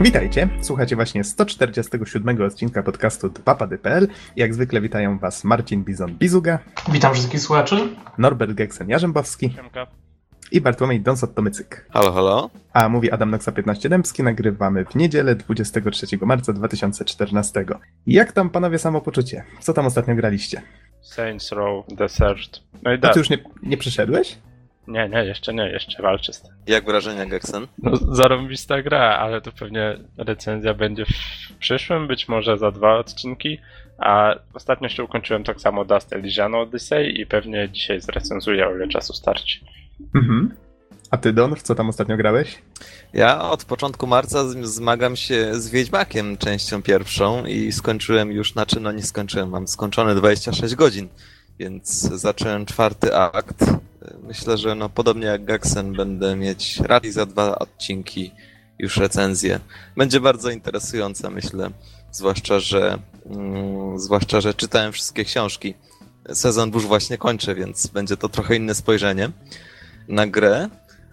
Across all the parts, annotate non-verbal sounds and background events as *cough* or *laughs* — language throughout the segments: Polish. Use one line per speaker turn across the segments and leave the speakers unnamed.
Witajcie, słuchacie właśnie 147 odcinka podcastu dwapady.pl. Jak zwykle witają Was Marcin Bizon-Bizuga,
Witam wszystkich słuchaczy.
Norbert Geksen-Jarzębowski i Bartłomiej Donsot-Tomycyk.
Halo, halo?
A mówi Adam Noxa 15 Dębski, nagrywamy w niedzielę 23 marca 2014. Jak tam panowie samopoczucie? Co tam ostatnio graliście?
Saints Row The. No i
A ty już nie, nie przeszedłeś?
Nie, nie, jeszcze nie, jeszcze walczę z tym.
Jak wrażenia, Geksen?
No, zarąbista gra, ale to pewnie recenzja będzie w przyszłym, być może za dwa odcinki. A ostatnio się ukończyłem tak samo Dust Elysian Odyssey i pewnie dzisiaj zrecenzuję, o ile czasu starczy.
Mhm. A ty, Don, w co tam ostatnio grałeś?
Ja od początku marca z- zmagam się z Wiedźmakiem częścią pierwszą i skończyłem już, znaczy no nie skończyłem, mam skończone 26 godzin, więc zacząłem czwarty akt. Myślę, że no podobnie jak Geksen będę mieć raczej za dwa odcinki już recenzję. Będzie bardzo interesująca, myślę, zwłaszcza, że mm, zwłaszcza, że czytałem wszystkie książki. Sezon burz właśnie kończę, więc będzie to trochę inne spojrzenie na grę.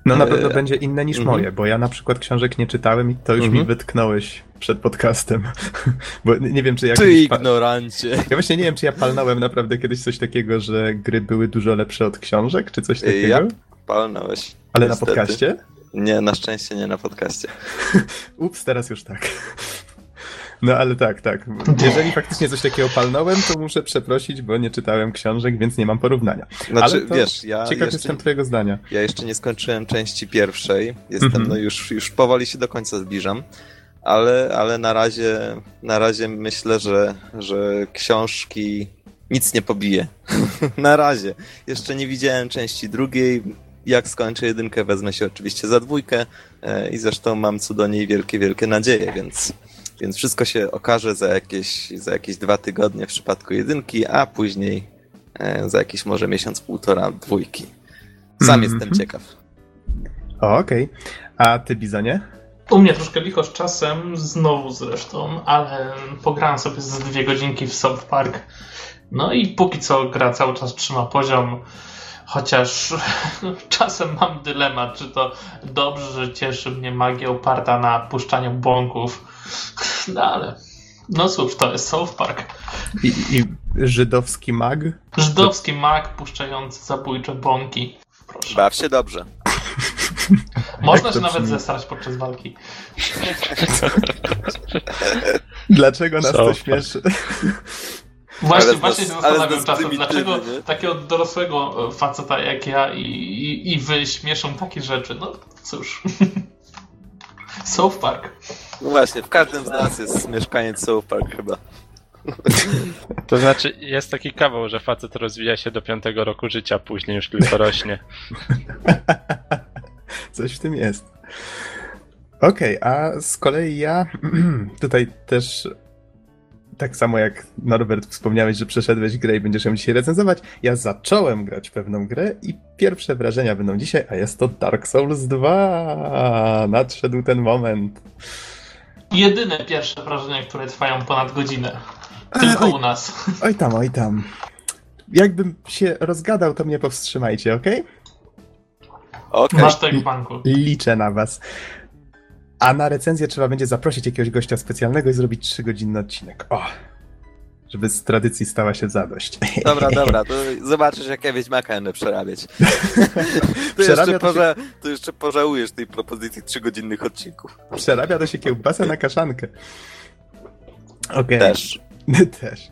No na
E,
pewno będzie inne niż
mhm.
moje, bo ja na przykład książek nie czytałem i to już mi
Mhm.
wytknąłeś przed podcastem. *laughs* bo nie wiem, czy jak...
Ty
kiedyś pa-
ignorancie.
Ja właśnie nie wiem, czy ja palnąłem naprawdę kiedyś coś takiego, że gry były dużo lepsze od książek, czy coś takiego.
Ja palnąłeś.
Ale
niestety.
na podcaście?
Nie, na szczęście nie na podcaście. *laughs*
Ups, teraz już tak. No ale tak, tak. *laughs* Jeżeli faktycznie coś takiego palnąłem, to muszę przeprosić, bo nie czytałem książek, więc nie mam porównania.
Znaczy,
Ale to
wiesz, ja
Ciekaw
jeszcze,
jestem twojego zdania.
ja jeszcze nie skończyłem części pierwszej. Jestem,
Mhm.
no już, już powoli się do końca zbliżam. Ale, ale na razie, na razie myślę, że, że książki nic nie pobije. *laughs* na razie. Jeszcze nie widziałem części drugiej. Jak skończę jedynkę, wezmę się oczywiście za dwójkę e, i zresztą mam co do niej wielkie, wielkie nadzieje, więc, więc wszystko się okaże za jakieś, za jakieś dwa tygodnie w przypadku jedynki, a później e, za jakiś może miesiąc, półtora dwójki. Sam
Mhm.
jestem ciekaw.
Okej. A ty, Bizonie?
U mnie troszkę licho z czasem, znowu zresztą, ale pograłem sobie z dwie godzinki w South Park. No i póki co gra cały czas trzyma poziom, chociaż *laughs* czasem mam dylemat, czy to dobrze, że cieszy mnie magia oparta na puszczaniu bąków. No ale, no cóż, to jest South Park.
I, i żydowski mag?
Żydowski mag puszczający zabójcze bąki. Proszę.
Baw się dobrze.
Można się nawet zesrać podczas walki.
Dlaczego nas to śmieszy?
Właśnie,
Ale
właśnie
nas-
się zastanawiam czasem, dlaczego
nie?
takiego dorosłego e, faceta jak ja i, i, i wy śmieszą takie rzeczy. No cóż. South Park.
No właśnie, w każdym z nas jest mieszkaniec South Park chyba.
To znaczy, jest taki kawał, że facet rozwija się do piątego roku życia, później już tylko rośnie. *laughs*
Coś w tym jest. Okej, a z kolei ja *clears throat* tutaj też tak samo jak Norbert wspomniałeś, że przeszedłeś grę i będziesz ją dzisiaj recenzować, ja zacząłem grać pewną grę i pierwsze wrażenia będą dzisiaj, a jest to Dark Souls 2. Nadszedł ten moment.
Jedyne pierwsze wrażenia, które trwają ponad godzinę. Tylko
Oj,
u nas.
oj tam, oj tam. Jakbym się rozgadał, to mnie powstrzymajcie, okej?
Okej.
Masz to jak w banku.
Liczę na was. A na recenzję trzeba będzie zaprosić jakiegoś gościa specjalnego i zrobić 3-godzinny odcinek. O! Żeby z tradycji stała się zadość.
Dobra, *laughs* dobra, to zobaczysz jak ja Wiedźmaka będę przerabiać. *laughs* To jeszcze, poża- to jeszcze pożałujesz tej propozycji trzygodzinnych odcinków.
Przerabia to się kiełbasa na kaszankę. Okej.
Też. *laughs*
Też.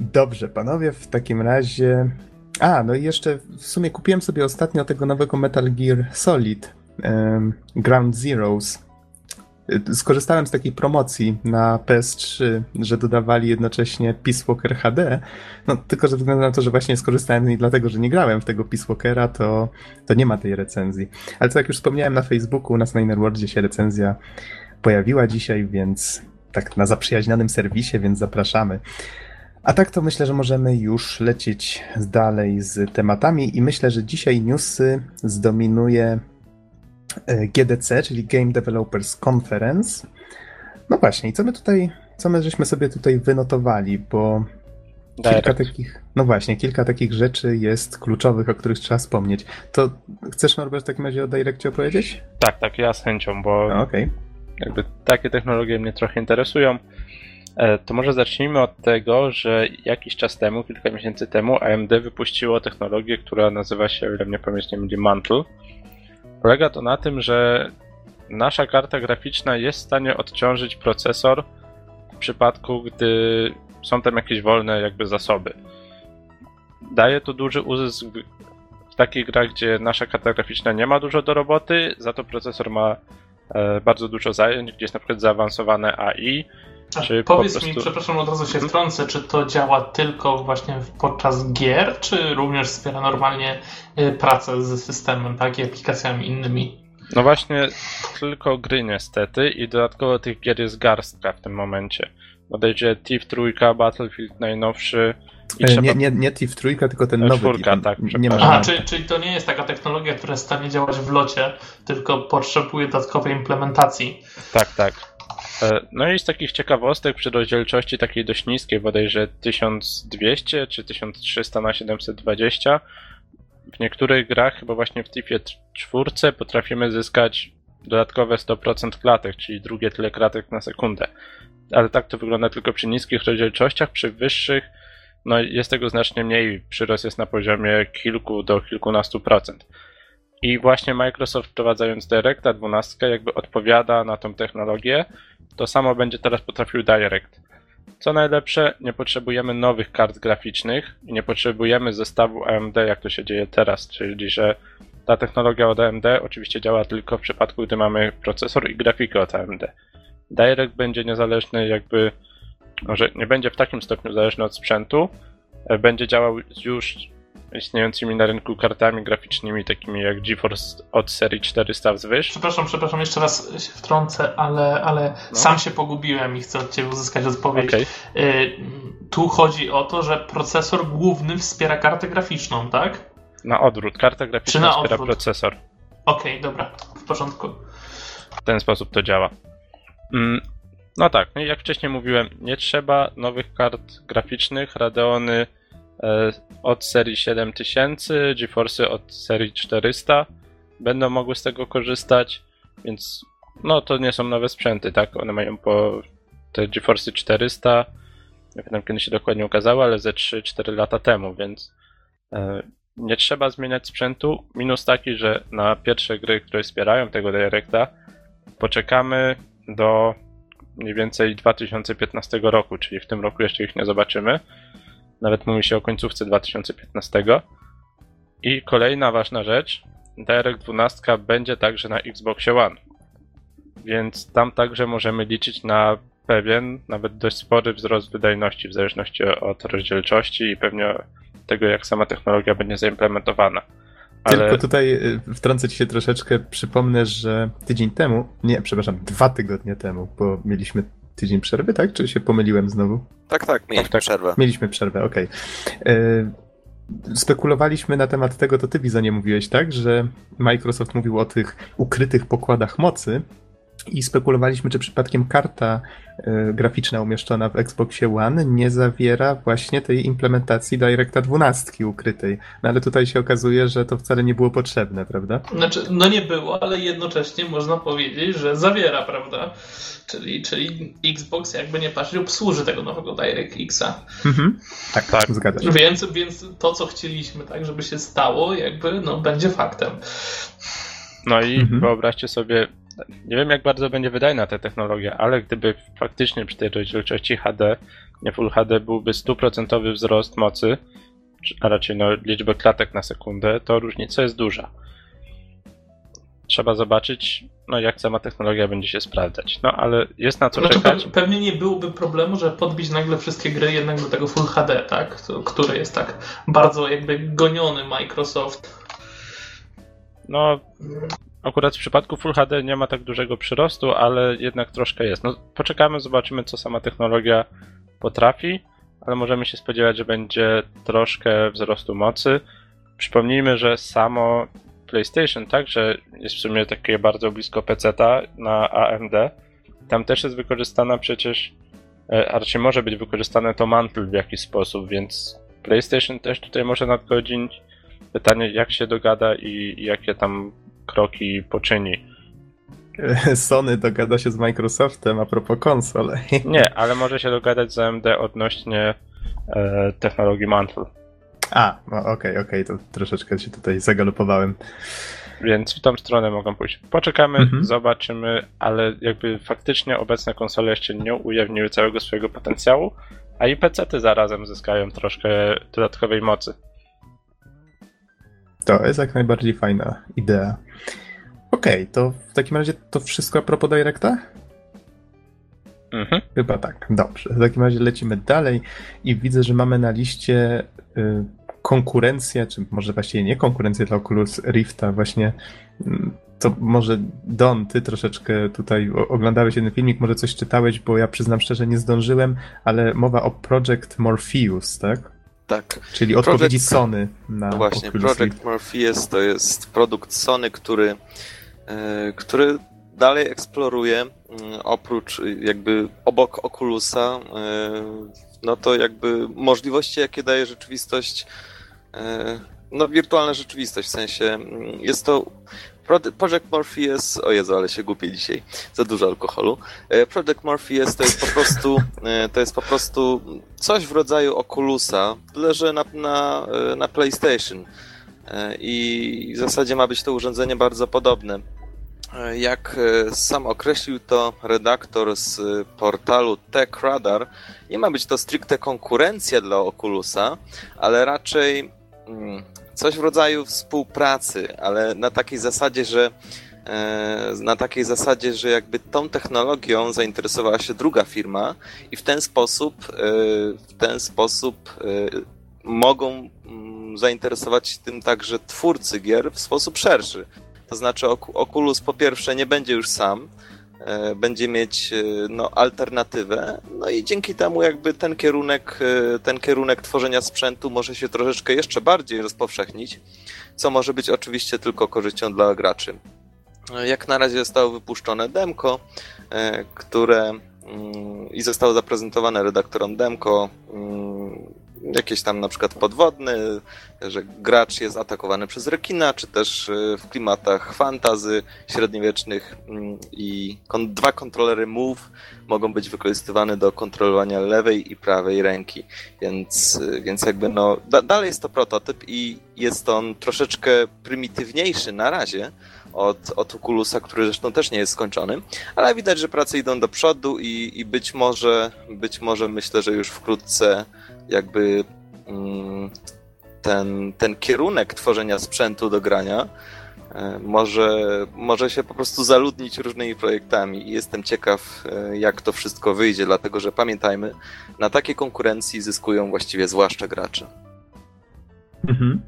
Dobrze, panowie, w takim razie. A, no i jeszcze w sumie kupiłem sobie ostatnio tego nowego Metal Gear Solid em, Ground Zeroes. Skorzystałem z takiej promocji na PS3, że dodawali jednocześnie Peace Walker HD. No tylko ze względu na to, że właśnie skorzystałem z niej dlatego, że nie grałem w tego Peace Walkera, to, to nie ma tej recenzji. Ale tak jak już wspomniałem na Facebooku, u nas na się recenzja pojawiła dzisiaj, więc tak na zaprzyjaźnionym serwisie, więc zapraszamy. A tak to myślę, że możemy już lecieć dalej z tematami i myślę, że dzisiaj newsy zdominuje GDC, czyli Game Developers Conference. No właśnie, i co my tutaj, co my żeśmy sobie tutaj wynotowali, bo kilka
Direct.
takich, no właśnie, kilka takich rzeczy jest kluczowych, o których trzeba wspomnieć. To chcesz Norbert w takim razie o Direccie opowiedzieć?
Tak, tak, ja z chęcią, bo
No, Okej.
jakby takie technologie mnie trochę interesują. E, to może zacznijmy od tego, że jakiś czas temu, kilka miesięcy temu, AMD wypuściło technologię, która nazywa się, o ile mnie pamięć nie będzie, Mantle. Polega to na tym, że nasza karta graficzna jest w stanie odciążyć procesor w przypadku, gdy są tam jakieś wolne jakby zasoby. Daje to duży uzysk w takich grach, gdzie nasza karta graficzna nie ma dużo do roboty, za to procesor ma e, bardzo dużo zajęć, gdzie jest na przykład zaawansowane AI, czy po
powiedz
prostu-
mi, przepraszam, od razu się wtrącę, czy to działa tylko właśnie podczas gier, czy również wspiera normalnie y, pracę ze systemem, tak, i aplikacjami innymi?
No właśnie, tylko gry niestety i dodatkowo tych gier jest garstka w tym momencie. Bodajże Thief trójka, Battlefield najnowszy
E,
trzeba...
Nie, nie, nie Thief trójka, tylko ten nowy.
czwórka,
Thief.
tak,
nie ma.
Aha, czyli, czyli to nie jest taka technologia, która jest w stanie działać w locie, tylko potrzebuje dodatkowej implementacji.
Tak, tak. E, No i z takich ciekawostek przy rozdzielczości takiej dość niskiej, bodajże 1200 czy 1300 na 720, w niektórych grach, chyba właśnie w Thiefie 4, potrafimy zyskać dodatkowe 100% klatek, czyli drugie tyle klatek na sekundę. Ale tak to wygląda tylko przy niskich rozdzielczościach, przy wyższych no jest tego znacznie mniej, przyrost jest na poziomie kilku do kilkunastu procent. I właśnie Microsoft wprowadzając Directa 12 jakby odpowiada na tą technologię. To samo będzie teraz potrafił Direct. Co najlepsze, nie potrzebujemy nowych kart graficznych i nie potrzebujemy zestawu AMD, jak to się dzieje teraz, czyli że ta technologia od AMD oczywiście działa tylko w przypadku, gdy mamy procesor i grafikę od AMD. Direct będzie niezależny jakby, może nie będzie w takim stopniu zależny od sprzętu, e, będzie działał już istniejącymi na rynku kartami graficznymi, takimi jak GeForce od serii 400 wzwyż.
Przepraszam, przepraszam, jeszcze raz się wtrącę, ale, ale
No.
sam się pogubiłem i chcę od Ciebie uzyskać odpowiedź.
Okej,
Y, tu chodzi o to, że procesor główny wspiera kartę graficzną, tak?
na odwrót. Karta graficzna
na
wspiera
odwrót?
procesor.
Okej, dobra, w porządku.
W ten sposób to działa. Mm, No tak, no jak wcześniej mówiłem, nie trzeba nowych kart graficznych. Radeony od serii 7000, GeForce'y od serii 400 będą mogły z tego korzystać, więc no to nie są nowe sprzęty, tak? One mają po te GeForce'y 400, nie pamiętam kiedy się dokładnie ukazały, ale ze 3-4 lata temu, więc e, nie trzeba zmieniać sprzętu. Minus taki, że na pierwsze gry, które wspierają tego Directa, poczekamy do mniej więcej 2015 roku, czyli w tym roku jeszcze ich nie zobaczymy. Nawet mówi się o końcówce 2015. I kolejna ważna rzecz, Direct 12 będzie także na Xboxie One. Więc tam także możemy liczyć na pewien, nawet dość spory wzrost wydajności w zależności od rozdzielczości i pewnie tego, jak sama technologia będzie zaimplementowana. Ale
Tylko tutaj y, wtrącę ci się troszeczkę. Przypomnę, że tydzień temu, nie, przepraszam, dwa tygodnie temu, bo mieliśmy tydzień przerwy, tak? Czy się pomyliłem znowu?
Tak, tak, mieliśmy
tak.
przerwę.
Mieliśmy przerwę, okej. Y, Spekulowaliśmy na temat tego, to ty Bizonie mówiłeś, tak? Że Microsoft mówił o tych ukrytych pokładach mocy i spekulowaliśmy, czy przypadkiem karta y, graficzna umieszczona w Xboxie One nie zawiera właśnie tej implementacji DirectA 12 ukrytej. No ale tutaj się okazuje, że to wcale nie było potrzebne, prawda?
Znaczy, no nie było, ale jednocześnie można powiedzieć, że zawiera, prawda? Czyli, czyli Xbox, jakby nie patrzeć, obsłuży tego nowego DirectXa.
Mhm. Tak,
Tak.
zgadza się.
Więc, więc to, co chcieliśmy, tak, żeby się stało, jakby, no, będzie faktem.
No i
Mhm.
wyobraźcie sobie, nie wiem jak bardzo będzie wydajna ta technologia, ale gdyby faktycznie przy tej rozdzielczości HD, nie Full HD, byłby stuprocentowy wzrost mocy, a raczej no, liczby klatek na sekundę, to różnica jest duża. Trzeba zobaczyć, no jak sama technologia będzie się sprawdzać. No ale jest na co
Znaczy,
czekać.
pe- pewnie nie byłoby problemu, że podbić nagle wszystkie gry jednak do tego Full HD, tak? Który jest tak bardzo jakby goniony Microsoft.
No, akurat w przypadku Full HD nie ma tak dużego przyrostu, ale jednak troszkę jest. No, poczekamy, zobaczymy, co sama technologia potrafi, ale możemy się spodziewać, że będzie troszkę wzrostu mocy. Przypomnijmy, że samo PlayStation także jest w sumie takie bardzo blisko PC-ta na AMD. Tam też jest wykorzystana przecież, e, a raczej może być wykorzystane to Mantle w jakiś sposób, więc PlayStation też tutaj może nadgodzić. Pytanie, jak się dogada i jakie tam kroki poczyni. *laughs*
Sony dogada się z Microsoftem a propos konsol. *laughs*
Nie, ale może się dogadać z AMD odnośnie e, technologii Mantle.
A, no okej, okay, okej, okay, to troszeczkę się tutaj zagalopowałem.
Więc w tą stronę mogą pójść. Poczekamy, mhm. zobaczymy, ale jakby faktycznie obecne konsole jeszcze nie ujawniły całego swojego potencjału, a i PC-ty zarazem zyskają troszkę dodatkowej mocy.
To jest jak najbardziej fajna idea. Okej, okay, to w takim razie to wszystko a propos Directa?
Mhm.
Chyba tak, dobrze. W takim razie lecimy dalej i widzę, że mamy na liście y, konkurencję, czy może właściwie nie konkurencję dla Oculus Rifta, właśnie mm, to może Don, ty troszeczkę tutaj oglądałeś jeden filmik, może coś czytałeś, bo ja przyznam szczerze nie zdążyłem, ale mowa o Project Morpheus, tak?
Tak.
Czyli Project... odpowiedzi Sony na
no Właśnie, Oculus Project. Morpheus to jest produkt Sony, który, yy, który dalej eksploruje, yy, oprócz jakby obok Oculusa, yy, no to jakby możliwości, jakie daje rzeczywistość E, no, wirtualna rzeczywistość, w sensie mm, jest to Project Morpheus, o Jezu, ale się gubię dzisiaj, za dużo alkoholu. E, Project Morpheus to jest po prostu, e, to jest po prostu coś w rodzaju Oculusa, tyle że na, na, na PlayStation. I w zasadzie ma być to urządzenie bardzo podobne. Jak sam określił to redaktor z portalu TechRadar, nie ma być to stricte konkurencja dla Oculusa, ale raczej Mm, coś w rodzaju współpracy, ale na takiej zasadzie, że e, na takiej zasadzie, że jakby tą technologią zainteresowała się druga firma i w ten sposób e, w ten sposób e, mogą mm, zainteresować tym także twórcy gier w sposób szerszy. To znaczy Oculus po pierwsze nie będzie już sam, będzie mieć e, no, alternatywę, no i dzięki temu jakby ten kierunek, e, ten kierunek tworzenia sprzętu może się troszeczkę jeszcze bardziej rozpowszechnić, co może być oczywiście tylko korzyścią dla graczy. Jak na razie zostało wypuszczone demko, które mm, i zostało zaprezentowane redaktorom demko mm, jakieś tam na przykład podwodny, że gracz jest atakowany przez rekina, czy też y, w klimatach fantazy średniowiecznych mm, i kon dwa kontrolery move mogą być wykorzystywane do kontrolowania lewej i prawej ręki. Więc, y, więc jakby no, da dalej jest to prototyp i jest on troszeczkę prymitywniejszy na razie, od, od Oculusa, który zresztą też nie jest skończony, ale widać, że prace idą do przodu i, i być może, być może myślę, że już wkrótce jakby mm, ten, ten kierunek tworzenia sprzętu do grania e, może, może się po prostu zaludnić różnymi projektami i jestem ciekaw, e, jak to wszystko wyjdzie, dlatego że pamiętajmy, na takiej konkurencji zyskują właściwie zwłaszcza gracze.
Mhm.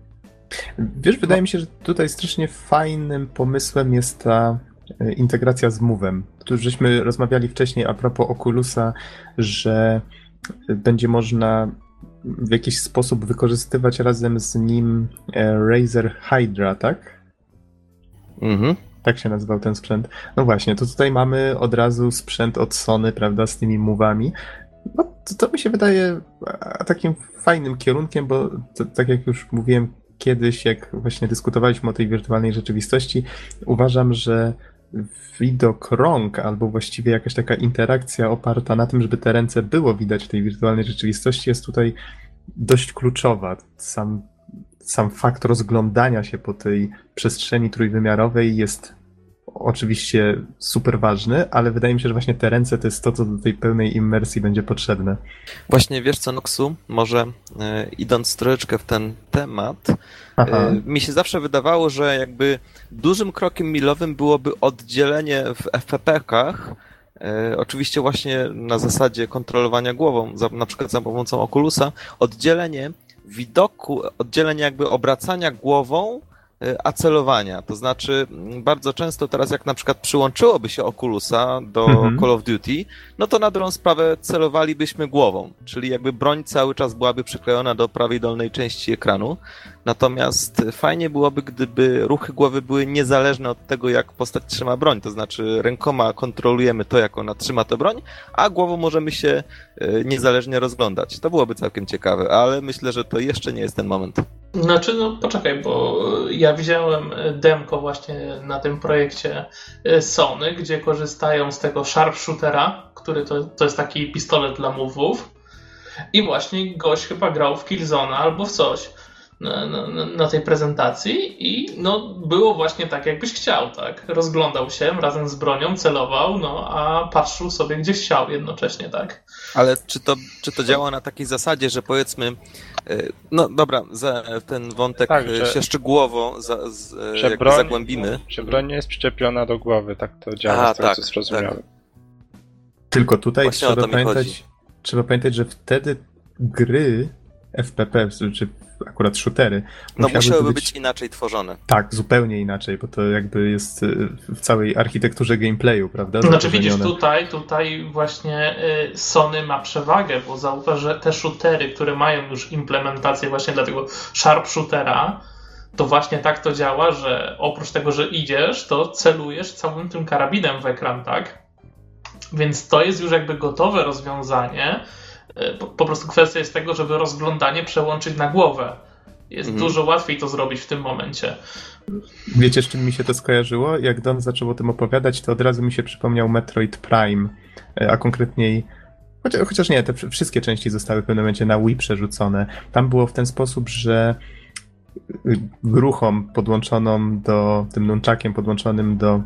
Wiesz, wydaje mi się, że tutaj strasznie fajnym pomysłem jest ta e, integracja z Move'em. Tu żeśmy rozmawiali wcześniej a propos Oculusa, że będzie można w jakiś sposób wykorzystywać razem z nim e, Razer Hydra, tak?
Mhm.
Tak się nazywał ten sprzęt. No właśnie, to tutaj mamy od razu sprzęt od Sony, prawda, z tymi move'ami. No, to, to mi się wydaje takim fajnym kierunkiem, bo to, tak jak już mówiłem kiedyś, jak właśnie dyskutowaliśmy o tej wirtualnej rzeczywistości, uważam, że widok rąk, albo właściwie jakaś taka interakcja oparta na tym, żeby te ręce było widać w tej wirtualnej rzeczywistości, jest tutaj dość kluczowa. Sam, sam fakt rozglądania się po tej przestrzeni trójwymiarowej jest oczywiście super ważny, ale wydaje mi się, że właśnie te ręce to jest to, co do tej pełnej immersji będzie potrzebne.
Właśnie wiesz co, Noxu, może e, idąc troszeczkę w ten temat, e, mi się zawsze wydawało, że jakby dużym krokiem milowym byłoby oddzielenie w FPP-kach e, Oczywiście właśnie na zasadzie kontrolowania głową, na przykład za pomocą Oculusa, oddzielenie widoku, oddzielenie jakby obracania głową Y, acelowania. To znaczy, mm, bardzo często teraz, jak na przykład przyłączyłoby się Oculusa do mhm. Call of Duty, no to na dobrą sprawę celowalibyśmy głową, czyli jakby broń cały czas byłaby przyklejona do prawej dolnej części ekranu. Natomiast fajnie byłoby, gdyby ruchy głowy były niezależne od tego, jak postać trzyma broń. To znaczy, rękoma kontrolujemy to, jak ona trzyma tę broń, a głową możemy się y, niezależnie rozglądać. To byłoby całkiem ciekawe, ale myślę, że to jeszcze nie jest ten moment.
Znaczy, no poczekaj, bo ja widziałem demko właśnie na tym projekcie e, Sony, gdzie korzystają z tego sharpshootera, który to, to jest taki pistolet dla mówów. I właśnie gość chyba grał w Killzone albo w coś na, na, na, tej prezentacji i no, było właśnie tak, jakbyś chciał, tak? Rozglądał się razem z bronią, celował, no a patrzył sobie gdzie chciał jednocześnie, tak?
Ale czy to, czy to działa na takiej zasadzie, że powiedzmy, e, no dobra, za ten wątek
Tak,
e,
że-
się szczegółowo za, z, e,
Że broń-
zagłębimy.
Czy broń nie jest przyczepiona do głowy, tak to działa,
A,
z tego
tak,
co zrozumiałem.
Tylko tutaj
Właśnie
trzeba pamiętać, trzeba pamiętać, że wtedy gry FPP, czy akurat shootery,
No musiałyby
być
być inaczej tworzone.
Tak, zupełnie inaczej, bo to jakby jest y, w całej architekturze gameplayu, prawda?
Znaczy widzisz, tutaj, tutaj właśnie y, Sony ma przewagę, bo zauważ, że te shootery, które mają już implementację właśnie dla tego sharpshootera, to właśnie tak to działa, że oprócz tego, że idziesz, to celujesz całym tym karabinem w ekran, tak? Więc to jest już jakby gotowe rozwiązanie. Y, Po, po prostu kwestia jest tego, żeby rozglądanie przełączyć na głowę. Jest
Mhm.
dużo łatwiej to zrobić w tym momencie.
Wiecie, z czym mi się to skojarzyło? Jak Don zaczął o tym opowiadać, to od razu mi się przypomniał Metroid Prime, e, a konkretniej. Chociaż, chociaż nie, te wszy- wszystkie części zostały w pewnym momencie na Wii przerzucone. Tam było w ten sposób, że y, gruchą podłączoną do, tym nunchakiem podłączonym do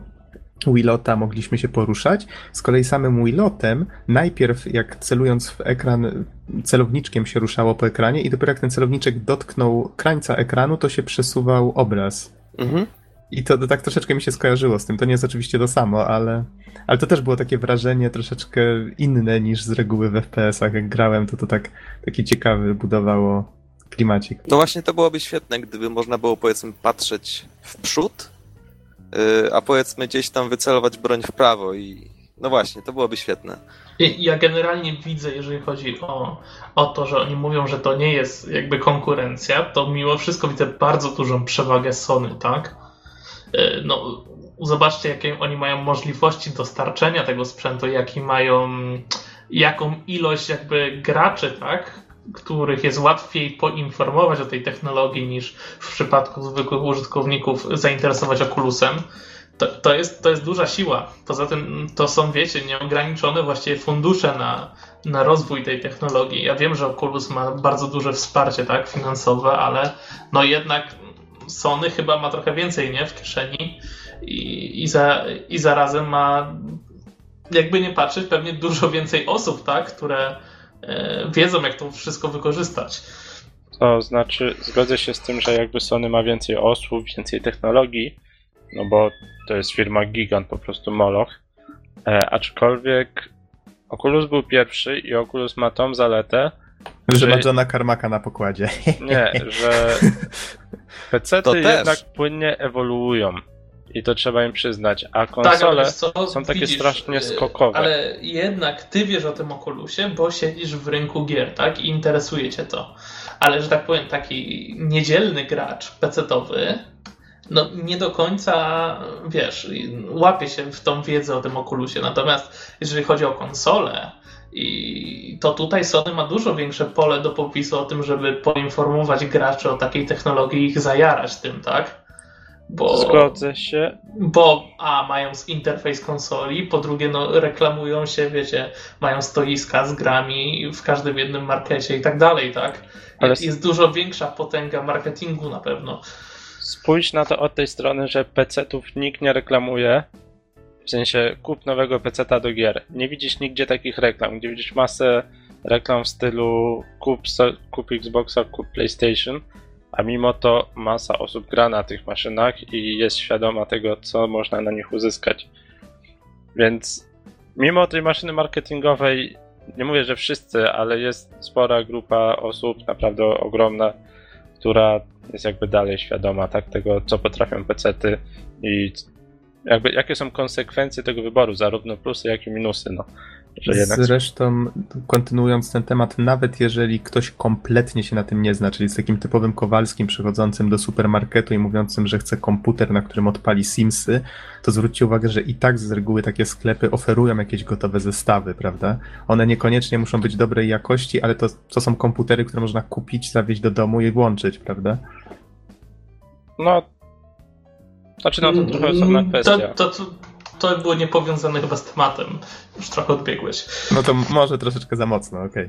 Wilota mogliśmy się poruszać. Z kolei samym Wilotem najpierw jak celując w ekran celowniczkiem się ruszało po ekranie i dopiero jak ten celowniczek dotknął krańca ekranu, to się przesuwał obraz.
Mhm.
I to, to tak troszeczkę mi się skojarzyło z tym. To nie jest oczywiście to samo, ale, ale to też było takie wrażenie troszeczkę inne niż z reguły w FPS-ach. Jak grałem, to to tak taki ciekawy budowało klimacik.
No właśnie to byłoby świetne, gdyby można było powiedzmy patrzeć w przód, a powiedzmy gdzieś tam wycelować broń w prawo i no właśnie, to byłoby świetne.
Ja generalnie widzę, jeżeli chodzi o, o to, że oni mówią, że to nie jest jakby konkurencja, to mimo wszystko widzę bardzo dużą przewagę Sony, tak? E, No, zobaczcie, jakie oni mają możliwości dostarczenia tego sprzętu, jaki mają, jaką ilość jakby graczy, tak? Których jest łatwiej poinformować o tej technologii niż w przypadku zwykłych użytkowników zainteresować Oculusem. To, to, jest, to jest duża siła. Poza tym to są, wiecie, nieograniczone właściwie fundusze na, na rozwój tej technologii. Ja wiem, że Oculus ma bardzo duże wsparcie tak, finansowe, ale no jednak Sony chyba ma trochę więcej nie, w kieszeni i, i, za, i zarazem ma jakby nie patrzeć pewnie dużo więcej osób, tak, które wiedzą jak to wszystko wykorzystać.
To znaczy, zgodzę się z tym, że jakby Sony ma więcej osób, więcej technologii, no bo to jest firma gigant, po prostu Moloch. E, aczkolwiek Oculus był pierwszy i Oculus ma tą zaletę,
Że
Że-
ma Johna na pokładzie.
nie, że *laughs* PC-ty
też.
jednak płynnie ewoluują i to trzeba im przyznać, a
Tak,
konsole
wiesz co,
są takie
widzisz,
strasznie
e,
skokowe.
Ale jednak ty wiesz o tym Oculusie, bo siedzisz w rynku gier, tak? I interesuje cię to. Ale, że tak powiem, taki niedzielny gracz pecetowy, no nie do końca, wiesz, łapie się w tą wiedzę o tym Oculusie. Natomiast jeżeli chodzi o konsolę, i to tutaj Sony ma dużo większe pole do popisu o tym, żeby poinformować graczy o takiej technologii i ich zajarać tym, tak? Bo
Zgodzę się,
bo a mają z interfejs konsoli, po drugie no reklamują się, wiecie, mają stoiska z grami w każdym jednym markecie i tak dalej, tak?
Ale-
Jest dużo większa potęga marketingu na pewno.
spójrz na to od tej strony, że PC-ów nikt nie reklamuje. W sensie kup nowego PC-ta do gier. Nie widzisz nigdzie takich reklam, gdzie widzisz masę reklam w stylu kup, kup Xboxa, kup PlayStation, a mimo to masa osób gra na tych maszynach i jest świadoma tego, co można na nich uzyskać. Więc mimo tej maszyny marketingowej, nie mówię, że wszyscy, ale jest spora grupa osób, naprawdę ogromna, która jest jakby dalej świadoma tak tego, co potrafią pecety i jakby jakie są konsekwencje tego wyboru, zarówno plusy, jak i minusy, no. Że jednak
Zresztą, kontynuując ten temat, nawet jeżeli ktoś kompletnie się na tym nie zna, czyli z takim typowym Kowalskim przychodzącym do supermarketu i mówiącym, że chce komputer, na którym odpali Simsy, to zwróćcie uwagę, że i tak z reguły takie sklepy oferują jakieś gotowe zestawy, prawda? One niekoniecznie muszą być dobrej jakości, ale to, to są komputery, które można kupić, zawieźć do domu i włączyć, prawda?
No. Znaczy, no to trochę osobna
Mm,
kwestia.
To, to, to, to było niepowiązane chyba z tematem. Już trochę odbiegłeś.
No to może troszeczkę za mocno, okej.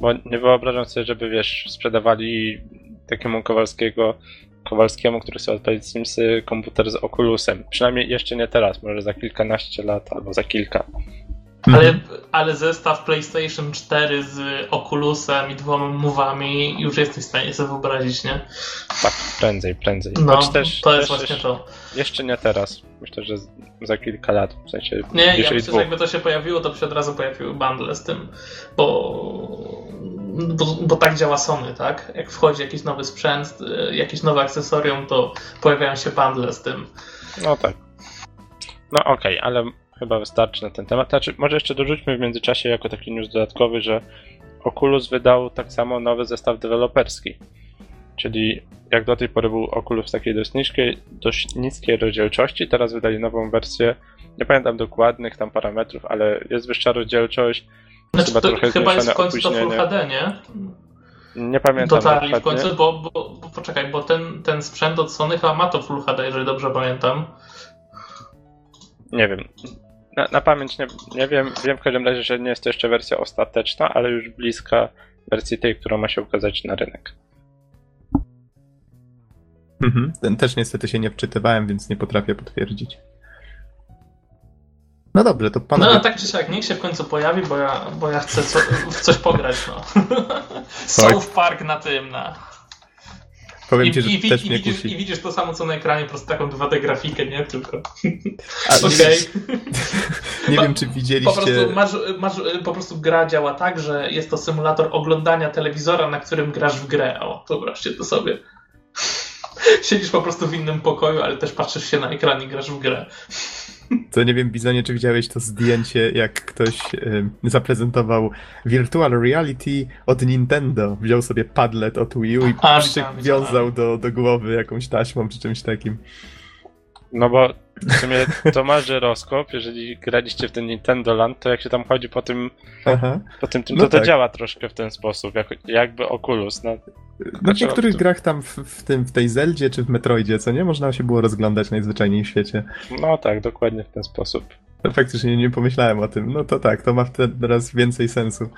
Bo nie wyobrażam sobie, żeby wiesz, sprzedawali takiemu Kowalskiego, Kowalskiemu, który chce odpalić Simsy, komputer z Oculusem. Przynajmniej jeszcze nie teraz, może za kilkanaście lat albo za kilka.
Ale,
Mhm.
ale zestaw PlayStation 4 z Oculusem i dwoma mówami już jesteś w stanie sobie wyobrazić, nie?
Tak, prędzej, prędzej.
No,
Choć też,
to jest
też
właśnie
jeszcze,
to.
Jeszcze nie teraz. Myślę, że za kilka lat, w sensie
Nie, ja myślę,
dwóch.
że jakby to się pojawiło, to by się od razu pojawiły bundle z tym, bo, bo, bo tak działa Sony, tak? Jak wchodzi jakiś nowy sprzęt, y, jakieś nowe akcesorium, to pojawiają się bundle z tym.
No tak. No okej, ale chyba wystarczy na ten temat. Znaczy, może jeszcze dorzućmy w międzyczasie jako taki news dodatkowy, że Oculus wydał tak samo nowy zestaw deweloperski. Czyli jak do tej pory był Oculus w takiej dość niskiej, dość niskiej rozdzielczości, teraz wydali nową wersję. Nie pamiętam dokładnych tam parametrów, ale jest wyższa rozdzielczość.
Znaczy,
Chyba
to,
trochę
chyba jest w końcu to Full
opóźnienie.
HD, nie?
Nie pamiętam
Dotarli w końcu, bo, bo, bo poczekaj, bo ten, ten sprzęt od Sony chyba ma to Full HD, jeżeli dobrze pamiętam.
Nie wiem. Na, na pamięć nie, nie wiem. Wiem w każdym razie, że nie jest to jeszcze wersja ostateczna, ale już bliska wersji tej, która ma się ukazać na rynek.
Mhm. Ten też niestety się nie wczytywałem, więc nie potrafię potwierdzić. No dobrze, to
No
panowie...
ale tak czy siak, niech się w końcu pojawi, bo ja, bo ja chcę co, w coś pograć, no. *laughs* South Park na tym, na...
powiem
I,
ci, że
i,
też
i,
mnie
widzisz, I
kusi.
widzisz to samo co na ekranie, po prostu taką 2D grafikę, nie? Tylko...
A, *laughs*
Okej. *laughs*
Nie
Po-
wiem, czy
Po
widzieliście...
prostu, masz, masz, po prostu gra działa tak, że jest to symulator oglądania telewizora, na którym grasz w grę. O, wyobraźcie to sobie. *laughs* Siedzisz po prostu w innym pokoju, ale też patrzysz się na ekran i grasz w grę.
To nie wiem, Bizonie, czy widziałeś to zdjęcie, jak ktoś y, zaprezentował virtual reality od Nintendo. Wziął sobie padlet od Wii U i
A,
przywiązał do, do głowy jakąś taśmą czy czymś takim.
No bo w sumie to ma żyroskop, jeżeli graliście w ten Nintendo Land, to jak się tam chodzi po tym,
Aha.
po tym, tym
No
to to
tak.
działa troszkę w ten sposób, jak, jakby Oculus. No,
No w
Znaczy,
niektórych
w-
grach tam w, w tym, w tej Zeldzie czy w Metroidzie, co nie? Można się było rozglądać najzwyczajniej w świecie.
no tak, dokładnie w ten sposób.
To faktycznie nie pomyślałem o tym. No to tak, to ma teraz więcej sensu.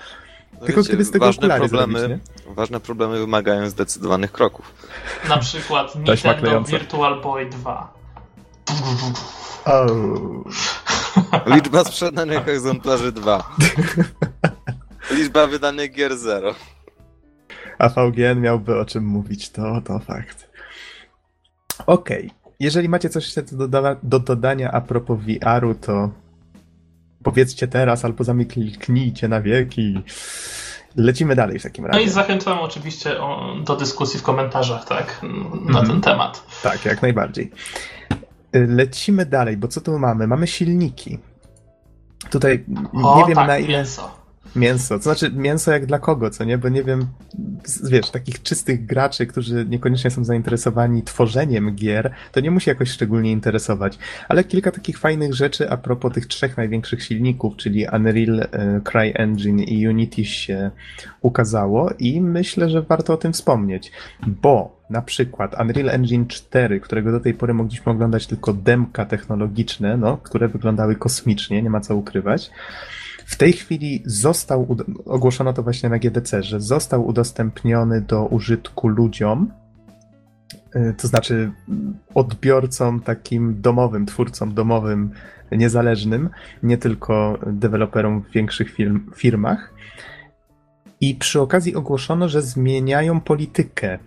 No
Tylko
wiecie,
gdyby z tego
ważne problemy,
zrobić,
ważne problemy wymagają zdecydowanych kroków.
Na przykład Nintendo. Virtual Boy 2.
Liczba sprzedanych egzemplarzy 2. Liczba wydanych gier 0.
a VGN miałby o czym mówić, to, to fakt. Okej. Jeżeli macie coś jeszcze do, doda- do dodania a propos VR-u, to powiedzcie teraz albo zamknijcie na wieki. Lecimy dalej w takim
No
razie.
i zachęcam oczywiście o, do dyskusji w komentarzach, tak? Na
Mhm.
ten temat.
Tak, jak najbardziej. Lecimy dalej, bo co tu mamy? Mamy silniki. Tutaj
O,
nie wiem
tak,
na ile.
mięso.
Mięso. To znaczy mięso jak dla kogo, co nie? Bo nie wiem, wiesz, takich czystych graczy, którzy niekoniecznie są zainteresowani tworzeniem gier, to nie musi jakoś szczególnie interesować. Ale kilka takich fajnych rzeczy a propos tych trzech największych silników, czyli Unreal, e, CryEngine i Unity się ukazało i myślę, że warto o tym wspomnieć, bo na przykład Unreal Engine 4, którego do tej pory mogliśmy oglądać tylko demka technologiczne, no, które wyglądały kosmicznie, nie ma co ukrywać. W tej chwili został, ogłoszono to właśnie na GDC, że został udostępniony do użytku ludziom, y, to znaczy odbiorcom takim domowym, twórcom domowym, niezależnym, nie tylko deweloperom w większych firm, firmach. I przy okazji ogłoszono, że zmieniają politykę.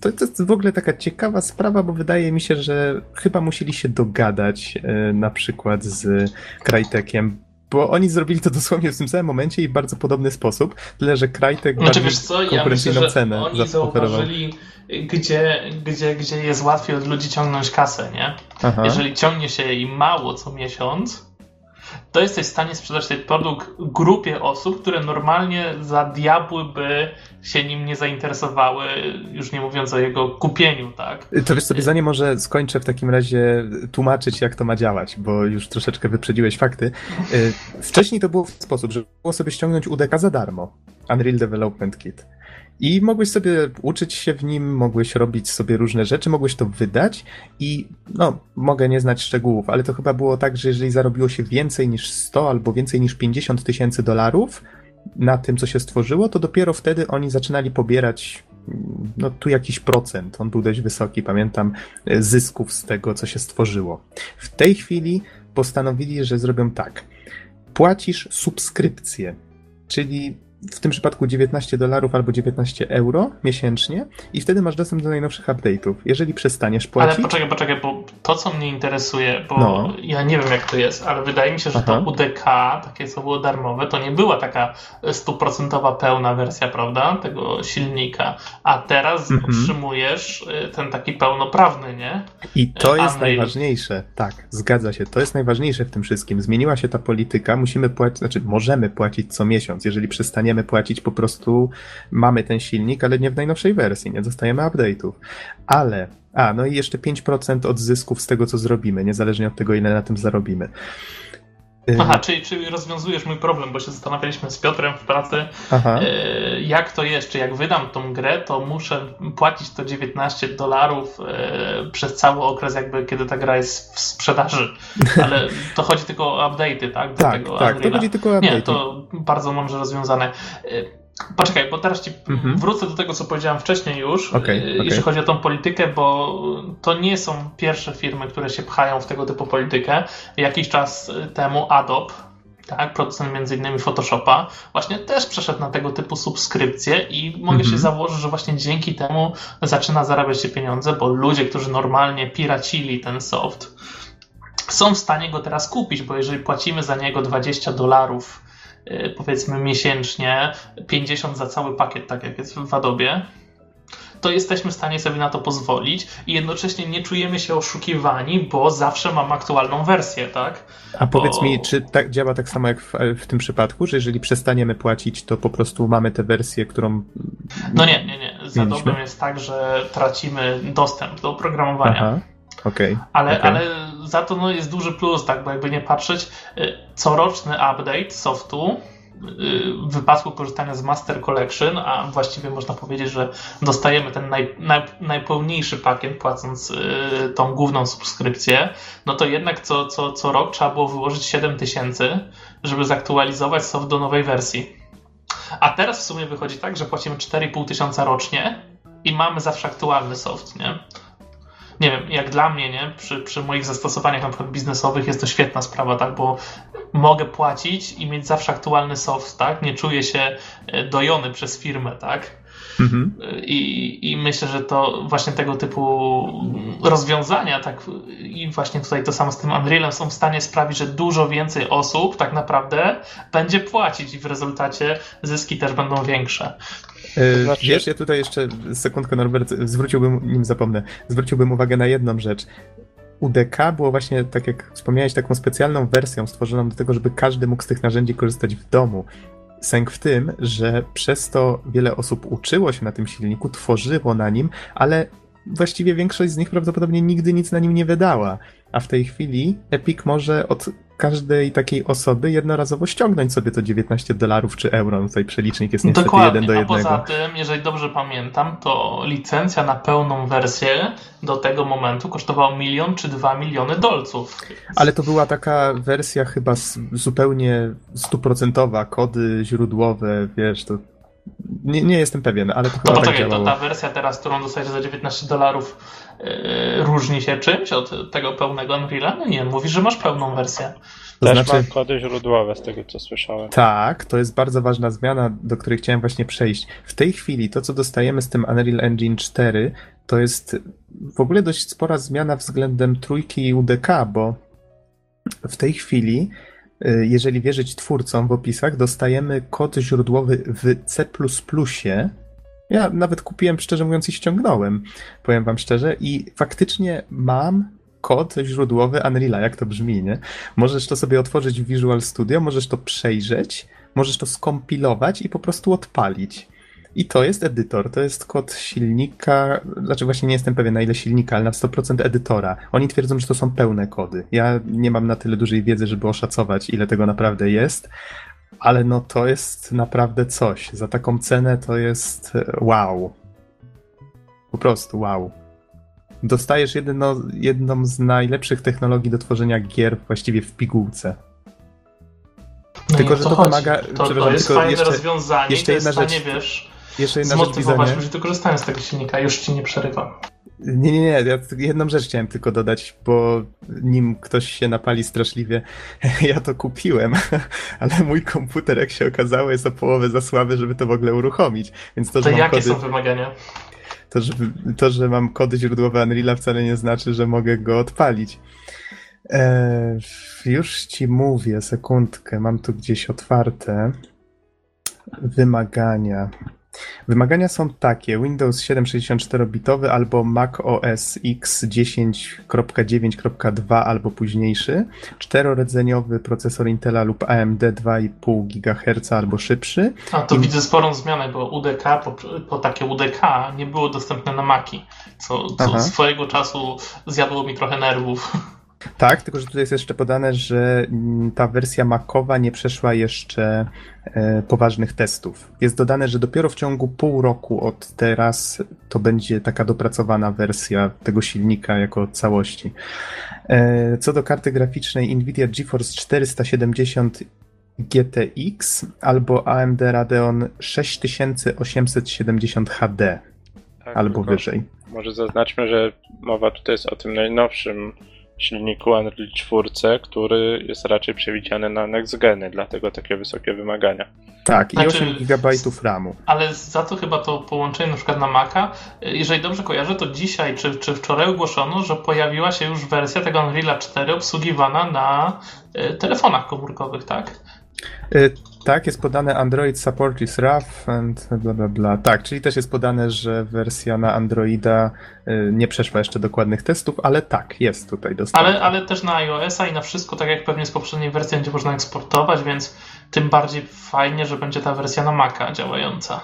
To, to jest w ogóle taka ciekawa sprawa, bo wydaje mi się, że chyba musieli się dogadać y, na przykład z Crytekiem, bo oni zrobili to dosłownie w tym samym momencie i w bardzo podobny sposób, tyle że Crytek
Znaczy
bardziej
wiesz co, ja myślę, że
cenę
oni zauważyli, gdzie, gdzie, gdzie jest łatwiej od ludzi ciągnąć kasę, nie?
Aha.
Jeżeli ciągnie się jej mało co miesiąc, to jesteś w stanie sprzedać ten produkt grupie osób, które normalnie za diabły by się nim nie zainteresowały, już nie mówiąc o jego kupieniu, tak?
To wiesz sobie, zanim może skończę w takim razie tłumaczyć, jak to ma działać, bo już troszeczkę wyprzedziłeś fakty. Y, Wcześniej to było w ten sposób, że było sobie ściągnąć UDK za darmo. Unreal Development Kit. I mogłeś sobie uczyć się w nim, mogłeś robić sobie różne rzeczy, mogłeś to wydać i no, mogę nie znać szczegółów, ale to chyba było tak, że jeżeli zarobiło się więcej niż 100 albo więcej niż 50 tysięcy dolarów na tym, co się stworzyło, to dopiero wtedy oni zaczynali pobierać no tu jakiś procent, on był dość wysoki, pamiętam, zysków z tego, co się stworzyło. W tej chwili postanowili, że zrobią tak. Płacisz subskrypcję, czyli w tym przypadku 19 dolarów albo 19 euro miesięcznie i wtedy masz dostęp do najnowszych update'ów. Jeżeli przestaniesz płacić...
Ale poczekaj, poczekaj, bo to, co mnie interesuje, bo no. ja nie wiem, jak to jest, ale wydaje mi się, że Aha. to UDK, takie co było darmowe, to nie była taka stuprocentowa pełna wersja, prawda, tego silnika, a teraz mhm. otrzymujesz y, ten taki pełnoprawny, nie?
I to jest Unreal. najważniejsze, tak, zgadza się, to jest najważniejsze w tym wszystkim. Zmieniła się ta polityka, musimy płacić, znaczy możemy płacić co miesiąc, jeżeli przestaniemy przestaniemy płacić, po prostu mamy ten silnik, ale nie w najnowszej wersji, nie dostajemy update'ów. Ale, a, no i jeszcze 5% od zysków z tego, co zrobimy, niezależnie od tego, ile na tym zarobimy.
Aha, czyli, czyli rozwiązujesz mój problem, bo się zastanawialiśmy z Piotrem w pracy, Aha. E, jak to jest, czy jak wydam tą grę, to muszę płacić to 19 dolarów e, przez cały okres, jakby kiedy ta gra jest w sprzedaży. *laughs* Ale to chodzi tylko o update'y, tak?
Do tak, tego tak, to chodzi tylko o update'y.
Nie, to bardzo mądrze rozwiązane. Poczekaj, bo teraz ci mhm. wrócę do tego, co powiedziałem wcześniej już, okay, okay. jeśli chodzi o tą politykę, bo to nie są pierwsze firmy, które się pchają w tego typu politykę. Jakiś czas temu Adobe, tak, producent między innymi Photoshopa, właśnie też przeszedł na tego typu subskrypcje i mogę mhm. się założyć, że właśnie dzięki temu zaczyna zarabiać się pieniądze, bo ludzie, którzy normalnie piracili ten soft, są w stanie go teraz kupić, bo jeżeli płacimy za niego 20 dolarów Y, powiedzmy miesięcznie 50 za cały pakiet, tak jak jest w Adobie, to jesteśmy w stanie sobie na to pozwolić i jednocześnie nie czujemy się oszukiwani, bo zawsze mam aktualną wersję, tak?
A powiedz bo... mi, czy tak działa tak samo jak w, w, tym przypadku, że jeżeli przestaniemy płacić, to po prostu mamy tę wersję, którą.
No nie, nie, nie. Z Adobem jest tak, że tracimy dostęp do oprogramowania. Aha.
Okay,
ale,
okay.
ale za to no, jest duży plus, tak, bo jakby nie patrzeć, y, coroczny update softu y, w wypadku korzystania z Master Collection, a właściwie można powiedzieć, że dostajemy ten naj, naj, najpełniejszy pakiet płacąc y, tą główną subskrypcję, no to jednak co, co, co rok trzeba było wyłożyć 7 tysięcy, żeby zaktualizować soft do nowej wersji. A teraz w sumie wychodzi tak, że płacimy 4,5 tysiąca rocznie i mamy zawsze aktualny soft, nie? Nie wiem, jak dla mnie, nie, przy, przy moich zastosowaniach na przykład biznesowych jest to świetna sprawa, tak, bo mogę płacić i mieć zawsze aktualny soft, tak, nie czuję się e, dojony przez firmę, tak, Mhm. I, I myślę, że to właśnie tego typu rozwiązania, tak? I właśnie tutaj to samo z tym Unrealem są w stanie sprawić, że dużo więcej osób tak naprawdę będzie płacić i w rezultacie zyski też będą większe.
E, znaczy... Wiesz, ja tutaj jeszcze sekundkę Norbert, zwróciłbym, nim zapomnę, zwróciłbym uwagę na jedną rzecz. UDK było właśnie, tak jak wspomniałeś, taką specjalną wersją stworzoną do tego, żeby każdy mógł z tych narzędzi korzystać w domu. Sęk w tym, że przez to wiele osób uczyło się na tym silniku, tworzyło na nim, ale właściwie większość z nich prawdopodobnie nigdy nic na nim nie wydała. A w tej chwili Epic może od każdej takiej osoby jednorazowo ściągnąć sobie to 19 dolarów czy euro. No tutaj przelicznik jest niestety Dokładnie. jeden do jednego.
A poza tym, jeżeli dobrze pamiętam, to licencja na pełną wersję do tego momentu kosztowała milion czy dwa miliony dolców.
Ale to była taka wersja chyba zupełnie stuprocentowa, kody źródłowe, wiesz, to nie, nie jestem pewien, ale to chyba no, tak
to ta wersja teraz, którą dostajesz za 19 dolarów yy, różni się czymś od tego pełnego Unreal'a? No nie, mówisz, że masz pełną wersję.
To Też znaczy, ma kody źródłowe z tego, co słyszałem.
Tak, to jest bardzo ważna zmiana, do której chciałem właśnie przejść. W tej chwili to, co dostajemy z tym Unreal Engine 4, to jest w ogóle dość spora zmiana względem trójki i UDK, bo w tej chwili jeżeli wierzyć twórcom w opisach, dostajemy kod źródłowy w C. Ja nawet kupiłem, szczerze mówiąc, i ściągnąłem, powiem wam szczerze, i faktycznie mam kod źródłowy Unreal'a, jak to brzmi, nie? Możesz to sobie otworzyć w Visual Studio, możesz to przejrzeć, możesz to skompilować i po prostu odpalić. I to jest edytor, to jest kod silnika, znaczy właśnie nie jestem pewien na ile silnika, ale na 100% edytora. Oni twierdzą, że to są pełne kody. Ja nie mam na tyle dużej wiedzy, żeby oszacować, ile tego naprawdę jest, ale no to jest naprawdę coś. Za taką cenę to jest e, wow. Po prostu wow. Dostajesz jedno, jedną z najlepszych technologii do tworzenia gier właściwie w pigułce.
No
Tylko, że
to
to
To, to jest
tylko
fajne
jeszcze-
rozwiązanie
jeszcze
to
jedna
jest w
rzecz.
stanie, wiesz,
Jeszcze jedna
zmotywować ludzi do korzystania z tego silnika. Już ci nie przerywam.
Nie, nie, nie, ja jedną rzecz chciałem tylko dodać, bo nim ktoś się napali straszliwie, *laughs* ja to kupiłem, *laughs* ale mój komputer, jak się okazało, jest o połowę za słaby, żeby to w ogóle uruchomić. Więc to,
To jakie
kody,
są wymagania?
to, że, to, że mam kody źródłowe Unreal'a wcale nie znaczy, że mogę go odpalić. Eee, już ci mówię, sekundkę, mam tu gdzieś otwarte. Wymagania. Wymagania są takie: Windows 7 64-bitowy albo Mac OS X 10.9.2 albo późniejszy, czterorodzeniowy procesor Intela lub AMD 2,5 GHz albo szybszy,
A to
I-
widzę sporą zmianę, bo UDK, po, po takie UDK nie było dostępne na Maki, co, co swojego czasu zjadło mi trochę nerwów.
Tak, tylko że tutaj jest jeszcze podane, że mm, ta wersja Macowa nie przeszła jeszcze e, poważnych testów. Jest dodane, że dopiero w ciągu pół roku od teraz to będzie taka dopracowana wersja tego silnika jako całości. E, co do karty graficznej Nvidia GeForce 470 GTX albo AMD Radeon 6870 HD
Tak,
albo wyżej.
Może zaznaczmy, że mowa tutaj jest o tym najnowszym silniku Unreal 4, który jest raczej przewidziany na next geny, dlatego takie wysokie wymagania.
Tak, i
Znaczy-
8 GB RAMu.
Ale za to chyba to połączenie na przykład na Maca, jeżeli dobrze kojarzę, to dzisiaj czy, czy wczoraj ogłoszono, że pojawiła się już wersja tego Unreal'a 4 obsługiwana na e, telefonach komórkowych, tak?
Y, Tak, jest podane Android support is rough and bla bla bla. Tak, czyli też jest podane, że wersja na Androida y, nie przeszła jeszcze dokładnych testów, ale tak, jest tutaj dostępna.
Ale, ale też na iOS-a i na wszystko, tak jak pewnie z poprzedniej wersji będzie można eksportować, więc tym bardziej fajnie, że będzie ta wersja na Maca działająca.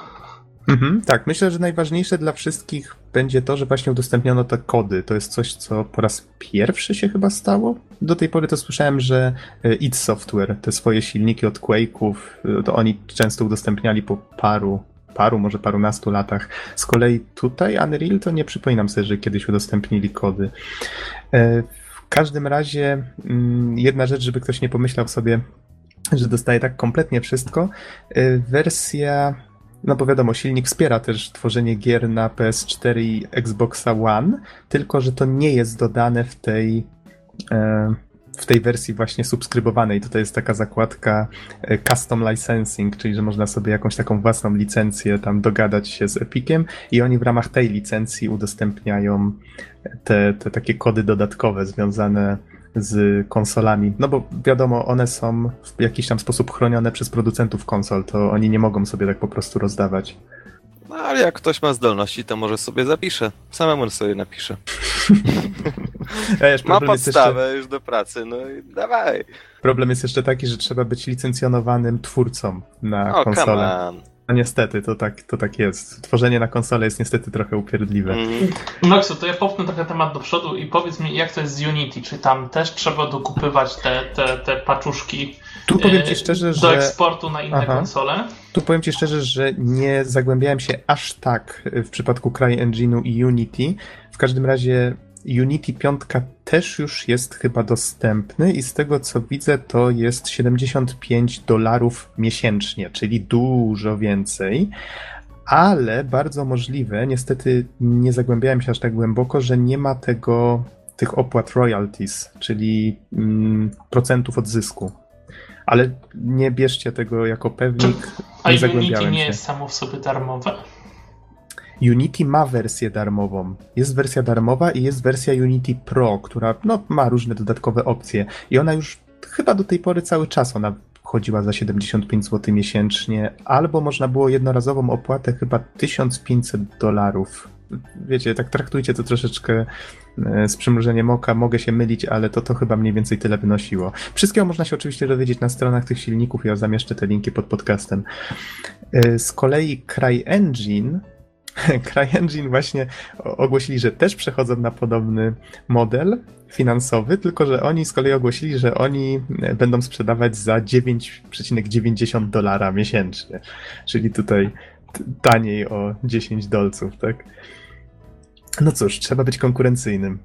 Mhm, tak, myślę, że najważniejsze dla wszystkich będzie to, że właśnie udostępniono te kody. To jest coś, co po raz pierwszy się chyba stało. Do tej pory to słyszałem, że y, id Software, te swoje silniki od Quake'ów, y, to oni często udostępniali po paru, paru, może parunastu latach. Z kolei tutaj Unreal to nie przypominam sobie, że kiedyś udostępnili kody. E, W każdym razie mm, jedna rzecz, żeby ktoś nie pomyślał sobie, że dostaje tak kompletnie wszystko. Wersja no bo wiadomo, silnik wspiera też tworzenie gier na PS4 i Xboxa One, tylko że to nie jest dodane w tej, e, w tej wersji właśnie subskrybowanej. Tutaj jest taka zakładka e, Custom Licensing, czyli że można sobie jakąś taką własną licencję tam dogadać się z Epiciem i oni w ramach tej licencji udostępniają te, te takie kody dodatkowe związane z konsolami. No bo wiadomo, one są w jakiś tam sposób chronione przez producentów konsol, to oni nie mogą sobie tak po prostu rozdawać.
No ale jak ktoś ma zdolności, to może sobie zapisze. Samemu sobie napisze. *laughs*
Wiesz,
Ma
jest jeszcze,
podstawę już do pracy, no i dawaj.
problem jest jeszcze taki, że trzeba być licencjonowanym twórcą na
O,
konsolę.
come on.
No niestety, to tak, to tak jest. Tworzenie na konsolę jest niestety trochę upierdliwe.
Mm.
Maxu, to ja popchnę trochę temat do przodu i powiedz mi, jak to jest z Unity? Czy tam też trzeba dokupywać te, te, te paczuszki
Tu powiem
e,
ci szczerze,
do
że
eksportu na inne
Aha.
konsole?
tu powiem ci szczerze, że nie zagłębiałem się aż tak w przypadku CryEngine'u i Unity. W każdym razie Unity 5 też już jest chyba dostępny i z tego co widzę to jest 75 dolarów miesięcznie, czyli dużo więcej. Ale bardzo możliwe, niestety nie zagłębiałem się aż tak głęboko, że nie ma tego, tych opłat royalties, czyli mm, procentów od zysku. Ale nie bierzcie tego jako pewnik.
A Unity nie jest samo w sobie darmowe?
Unity ma wersję darmową. Jest wersja darmowa i jest wersja Unity Pro, która no, ma różne dodatkowe opcje. I ona już chyba do tej pory cały czas ona chodziła za 75 zł miesięcznie, albo można było jednorazową opłatę chyba 1500 dolarów. Wiecie, tak traktujcie to troszeczkę e, z przymrużeniem oka, mogę się mylić, ale to, to chyba mniej więcej tyle wynosiło. Wszystkiego można się oczywiście dowiedzieć na stronach tych silników, ja zamieszczę te linki pod podcastem. E, Z kolei CryEngine *laughs* CryEngine właśnie ogłosili, że też przechodzą na podobny model finansowy, tylko że oni z kolei ogłosili, że oni będą sprzedawać za 9,90 dolara miesięcznie. Czyli tutaj taniej o 10 dolców, tak? No cóż, trzeba być konkurencyjnym.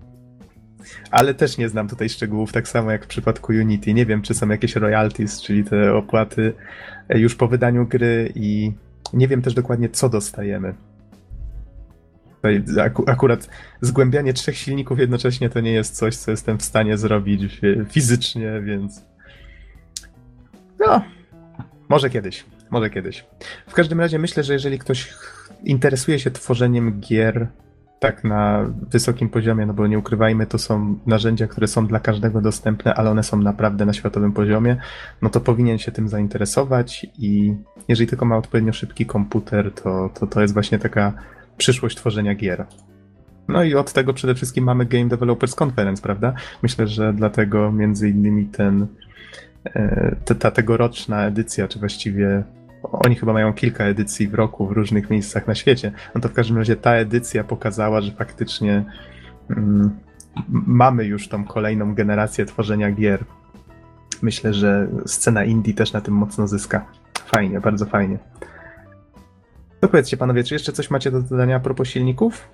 Ale też nie znam tutaj szczegółów, tak samo jak w przypadku Unity. Nie wiem, czy są jakieś royalties, czyli te opłaty już po wydaniu gry i nie wiem też dokładnie, co dostajemy. Akurat zgłębianie trzech silników jednocześnie to nie jest coś, co jestem w stanie zrobić fizycznie, więc. No, może kiedyś. Może kiedyś. W każdym razie myślę, że jeżeli ktoś interesuje się tworzeniem gier tak na wysokim poziomie, no bo nie ukrywajmy, to są narzędzia, które są dla każdego dostępne, ale one są naprawdę na światowym poziomie, no to powinien się tym zainteresować i jeżeli tylko ma odpowiednio szybki komputer, to, to, to jest właśnie taka przyszłość tworzenia gier. No i od tego przede wszystkim mamy Game Developers Conference, prawda? Myślę, że dlatego między innymi ten, e, ta tegoroczna edycja, czy właściwie oni chyba mają kilka edycji w roku w różnych miejscach na świecie. No to w każdym razie ta edycja pokazała, że faktycznie mm, mamy już tą kolejną generację tworzenia gier. Myślę, że scena indie też na tym mocno zyska. Fajnie, bardzo fajnie. To powiedzcie panowie, czy jeszcze coś macie do dodania a propos silników?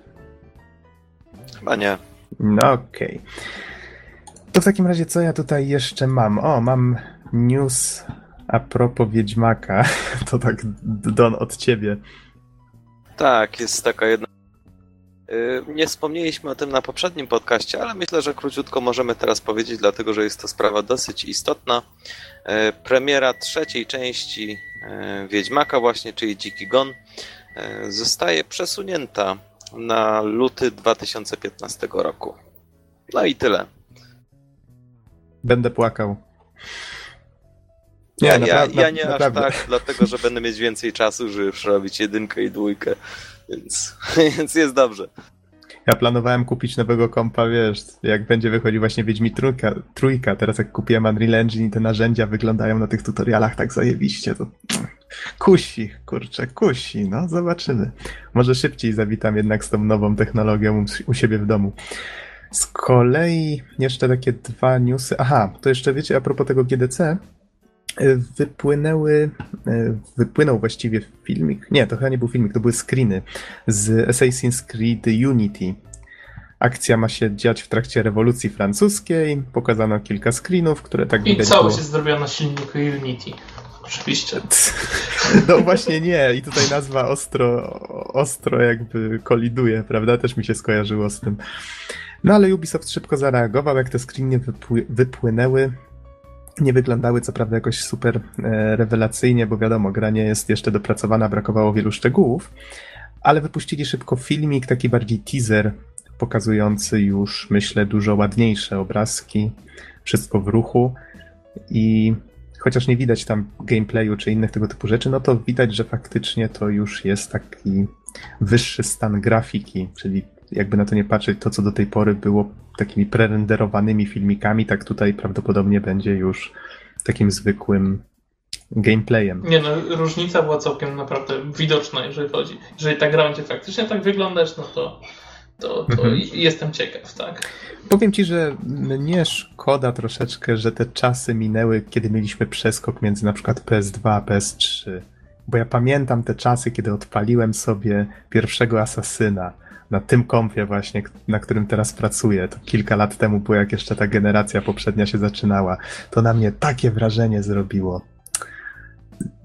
Chyba nie.
No okej. Okay. To w takim razie co ja tutaj jeszcze mam? O, mam news a propos Wiedźmaka. *laughs* To tak Don od ciebie.
Tak, jest taka jedna. Y, nie wspomnieliśmy o tym na poprzednim podcaście, ale myślę, że króciutko możemy teraz powiedzieć, dlatego że jest to sprawa dosyć istotna. Y, premiera trzeciej części y, Wiedźmaka, właśnie, czyli Dziki Gon, zostaje przesunięta na luty 2015 roku. No i tyle.
Będę płakał.
Nie, ja, naprawdę, ja nie naprawdę. aż tak, dlatego że będę mieć więcej czasu, żeby już robić jedynkę i dwójkę, więc, *laughs* więc jest dobrze.
Ja planowałem kupić nowego kompa, wiesz, jak będzie wychodził właśnie Wiedźmi trójka, trójka. Teraz jak kupiłem Unreal Engine i te narzędzia wyglądają na tych tutorialach tak zajebiście, to kusi, kurczę, kusi, no zobaczymy. Może szybciej zawitam jednak z tą nową technologią u siebie w domu. Z kolei jeszcze takie dwa newsy. Aha, to jeszcze wiecie, a propos tego GDC, wypłynęły, e, wypłynął właściwie filmik, nie, to chyba nie był filmik, to były screeny z Assassin's Creed Unity. Akcja ma się dziać w trakcie rewolucji francuskiej, pokazano kilka screenów, które tak
I widać całość było... jest zrobiona na silniku Unity. Oczywiście. *laughs*
No właśnie nie, i tutaj nazwa ostro, ostro jakby koliduje, prawda? Też mi się skojarzyło z tym. No ale Ubisoft szybko zareagował, jak te screeny wypły wypłynęły nie wyglądały co prawda jakoś super e, rewelacyjnie, bo wiadomo, gra nie jest jeszcze dopracowana, brakowało wielu szczegółów, ale wypuścili szybko filmik, taki bardziej teaser, pokazujący już, myślę, dużo ładniejsze obrazki, wszystko w ruchu. I chociaż nie widać tam gameplayu czy innych tego typu rzeczy, no to widać, że faktycznie to już jest taki wyższy stan grafiki, czyli jakby na to nie patrzeć, to co do tej pory było takimi prerenderowanymi filmikami, tak tutaj prawdopodobnie będzie już takim zwykłym gameplayem.
Nie no, różnica była całkiem naprawdę widoczna, jeżeli chodzi. Jeżeli ta gra będzie faktycznie tak wyglądać, no to, to, to mhm. jestem ciekaw, tak?
Powiem ci, że mnie szkoda troszeczkę, że te czasy minęły, kiedy mieliśmy przeskok między na przykład PS2 a PS3. Bo ja pamiętam te czasy, kiedy odpaliłem sobie pierwszego Asasyna na tym kompie właśnie, na którym teraz pracuję, to kilka lat temu było, jak jeszcze ta generacja poprzednia się zaczynała, to na mnie takie wrażenie zrobiło.